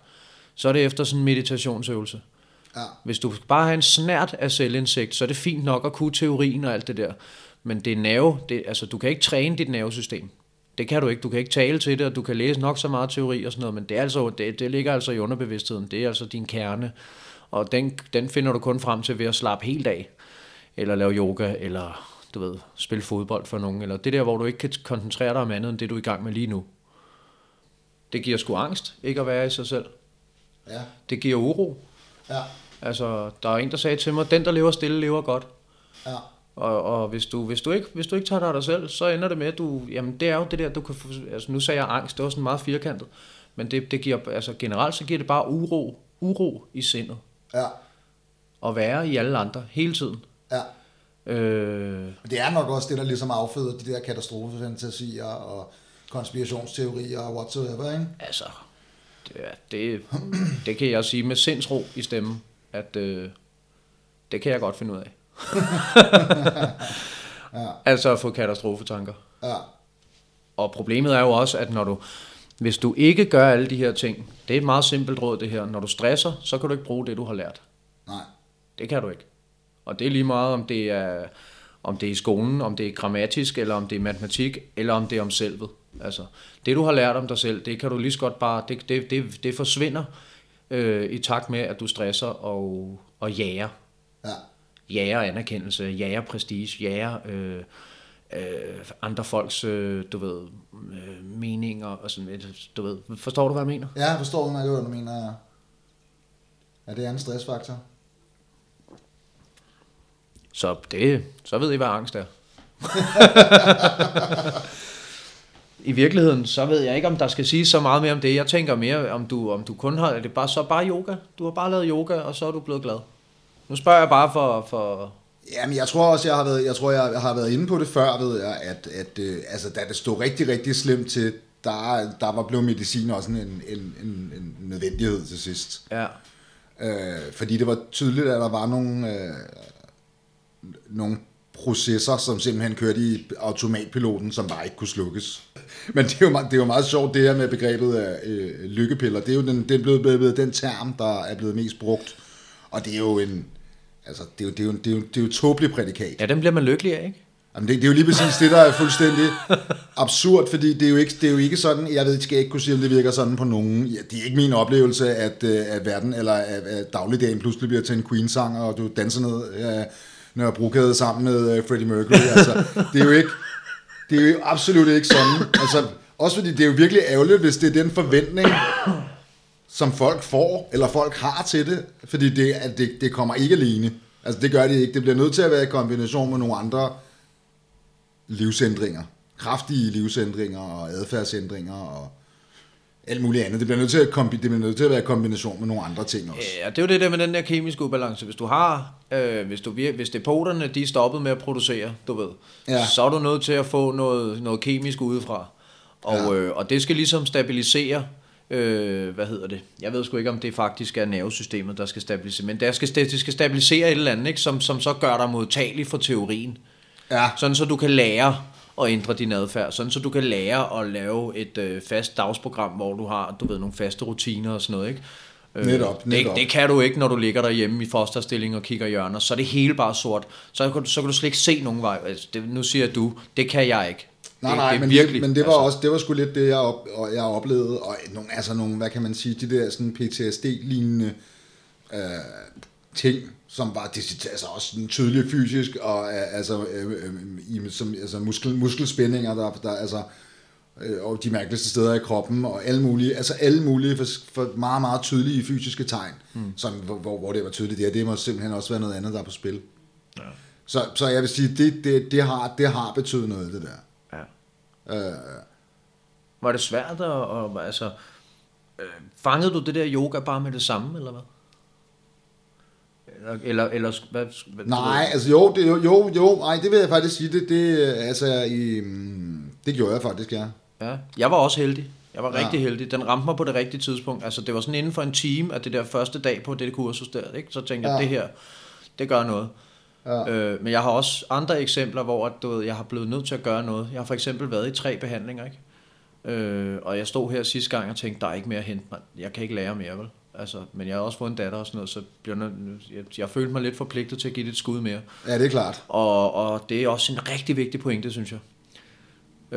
så er det efter sådan en meditationsøvelse. Ja. Hvis du bare har en snært af selvindsigt, så er det fint nok at kunne teorien og alt det der. Men det er nerve, det, altså du kan ikke træne dit nervesystem. Det kan du ikke. Du kan ikke tale til det, og du kan læse nok så meget teori og sådan noget, men det, er altså, det, det ligger altså i underbevidstheden. Det er altså din kerne, og den, den finder du kun frem til ved at slappe helt af, eller lave yoga, eller du ved, spille fodbold for nogen, eller det der, hvor du ikke kan koncentrere dig om andet end det, du er i gang med lige nu. Det giver sgu angst, ikke at være i sig selv. Ja. Det giver uro. Ja. Altså, der er en, der sagde til mig, den, der lever stille, lever godt. Ja. Og, og hvis, du, hvis, du ikke, hvis du ikke tager dig af dig selv, så ender det med, at du, jamen det er jo det der, du kan altså nu sagde jeg angst, det var sådan meget firkantet, men det, det giver, altså generelt så giver det bare uro, uro i sindet. Ja. At være i alle andre, hele tiden. Ja. Øh, det er nok også det, der ligesom afføder de der katastrofefantasier og konspirationsteorier og whatsoever, ikke? altså, det, er- det, det kan jeg sige med sindsro i stemmen, at øh, det kan jeg godt finde ud af. Ja. Altså at få katastrofetanker. Ja. Og problemet er jo også, at når du, hvis du ikke gør alle de her ting, det er et meget simpelt råd det her, når du stresser, så kan du ikke bruge det, du har lært. Nej. Det kan du ikke. Og det er lige meget, om det er, om det er i skolen, om det er grammatisk, eller om det er matematik, eller om det er om selvet. Altså, det du har lært om dig selv, det kan du lige så godt bare, det, det, det, det forsvinder øh, i takt med, at du stresser og, og jager. Ja. Jager anerkendelse, jager prestige, jager øh, øh, andre folks, øh, du ved, øh, meninger og sådan lidt, du ved. Forstår du, hvad jeg mener? Ja, jeg forstår hvad du mener. Ja, det er en stressfaktor. Så det, så ved I, hvad angst er. I virkeligheden, så ved jeg ikke, om der skal sige så meget mere om det. Jeg tænker mere, om du, om du kun har, er det bare, så bare yoga? Du har bare lavet yoga, og så er du blevet glad. Nu spørger jeg bare for, for Jamen, jeg tror også, jeg har været, jeg tror, jeg har været inde på det før, ved jeg, at, at øh, altså, da det stod rigtig, rigtig slemt til, der, der var blevet medicin også en, en, en, en nødvendighed til sidst. ja, Øh, fordi det var tydeligt, at der var nogle, øh, nogle processer, som simpelthen kørte i automatpiloten, som bare ikke kunne slukkes. Men det er jo, meget- det er jo meget sjovt, det her med begrebet af øh, lykkepiller. Det er jo den, er blevet, blevet den term, der er blevet mest brugt. Og det er jo en... Altså, det er jo, det er jo, det er jo, det er jo et tåbeligt prædikat. ja, den bliver man lykkelig af, ikke? Jamen, det, det er jo lige præcis det, der er fuldstændig absurd, fordi det er, jo ikke, det er jo ikke sådan, jeg ved, skal jeg ikke kunne sige, om det virker sådan på nogen. Ja, det er ikke min oplevelse, at, øh, at verden eller at, at dagligdagen pludselig bliver til en Queen-sang, og du danser ned øh, når sammen med øh, Freddie Mercury. Altså, det er jo ikke, det er jo absolut ikke sådan. Altså, også fordi det er jo virkelig ærgerligt, hvis det er den forventning, som folk får, eller folk har til det, fordi det, at det, det kommer ikke alene. Altså det gør det ikke. Det bliver nødt til at være i kombination med nogle andre livsændringer. Kraftige livsændringer og adfærdsændringer og alt muligt andet. Det bliver nødt til at, kombi- det bliver nødt til at være i kombination med nogle andre ting også. Ja, det er jo det der med den der kemiske ubalance. Hvis du har, øh, hvis, du, hvis depoterne de er stoppet med at producere, du ved, Ja. så er du nødt til at få noget, noget kemisk udefra. Og, Ja. øh, og det skal ligesom stabilisere, øh, hvad hedder det? Jeg ved sgu ikke, om det faktisk er nervesystemet, der skal stabilisere, men det skal, det skal stabilisere et eller andet, ikke? Som, som så gør dig modtagelig for teorien. Ja, Sådan så du kan lære at ændre din adfærd. Sådan så du kan lære at lave et øh, fast dagsprogram, hvor du har, du ved, nogle faste rutiner og sådan noget, ikke? Øh, Netop, netop. Det, det kan du ikke, når du ligger derhjemme i fosterstilling og kigger hjørner. Så er det hele bare sort. Så kan du, så kan du slet ikke se nogen vej. Altså, det, nu siger du, det kan jeg ikke. Nej, det, nej, det men, virkelig, det, men det var altså, også det var sgu lidt det jeg op, og jeg oplevede og nogle altså nogle hvad kan man sige de der sådan PTSD lignende øh, ting, som var altså også sådan tydelig fysisk, og øh, altså, øh, øh, i, som, altså muskel, muskelspændinger, der, der altså, øh, og de mærkeligste steder i kroppen, og alle mulige, altså alle mulige for, for meget, meget tydelige fysiske tegn, mm. sådan, hvor, hvor, det var tydeligt der. Det må simpelthen også være noget andet, der er på spil. Ja. Så, så jeg vil sige, det, det, det, har, det har betydet noget, det der. Ja. Øh, var det svært at, at altså, øh, fangede du det der yoga bare med det samme, eller hvad? Eller, eller, hvad, hvad, Nej, altså jo, det, jo, jo, jo, nej, det vil jeg faktisk sige, det, det, altså, i, mm, det gjorde jeg faktisk, ja. Ja, jeg var også heldig. Jeg var ja. rigtig heldig. Den ramte mig på det rigtige tidspunkt. Altså, det var sådan inden for en time, at det der første dag på det kursus der, ikke? så tænkte jeg, ja. det her, det gør noget. Ja. Øh, men jeg har også andre eksempler, hvor du ved, jeg har blevet nødt til at gøre noget. Jeg har for eksempel været i tre behandlinger, ikke? Øh, og jeg stod her sidste gang og tænkte, der er ikke mere at hente mig. Jeg kan ikke lære mere, vel? Altså, men jeg har også fået en datter og sådan noget, så jeg, jeg, jeg følte mig lidt forpligtet til at give det et skud mere. Ja, det er klart. Og, og det er også en rigtig vigtig pointe, synes jeg.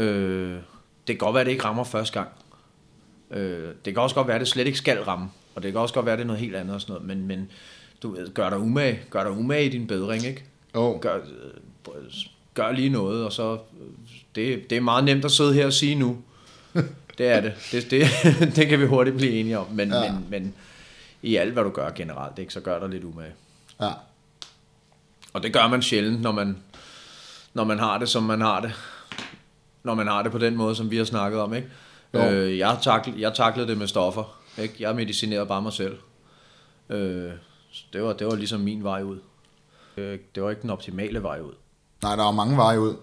Øh, det kan godt være, at det ikke rammer første gang. Øh, det kan også godt være, at det slet ikke skal ramme. Og det kan også godt være, at det er noget helt andet og sådan noget. Men, men du ved, gør dig umage. Gør dig umage i din bedring, ikke? Oh. Gør, gør lige noget, og så... Det, det er meget nemt at sidde her og sige nu. Det er det. Det, det, det kan vi hurtigt blive enige om. Men, ja. men, men i alt, hvad du gør generelt, ikke, så gør dig lidt umage. Ja. Og det gør man sjældent, når man, når man har det, som man har det. Når man har det på den måde, som vi har snakket om. Ikke? Øh, jeg, takl, jeg taklede det med stoffer. Ikke? Jeg medicinerede bare mig selv. Øh, det, var, det var ligesom min vej ud. Øh, det var ikke den optimale vej ud. Nej, der er mange veje ud.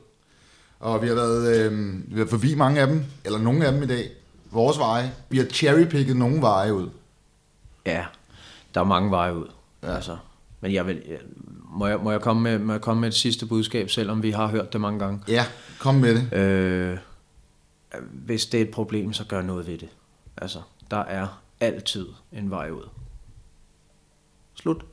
Og vi har været øh, vi har forbi mange af dem, eller nogle af dem i dag. Vores veje. Vi har cherrypicket nogle veje ud. Ja, der er mange veje ud. Ja. Altså, men jeg vil, må, jeg, må, jeg komme med, må jeg komme med et sidste budskab, selvom vi har hørt det mange gange? Ja, kom med det. Øh, hvis det er et problem, så gør noget ved det. Altså, der er altid en vej ud. Slut.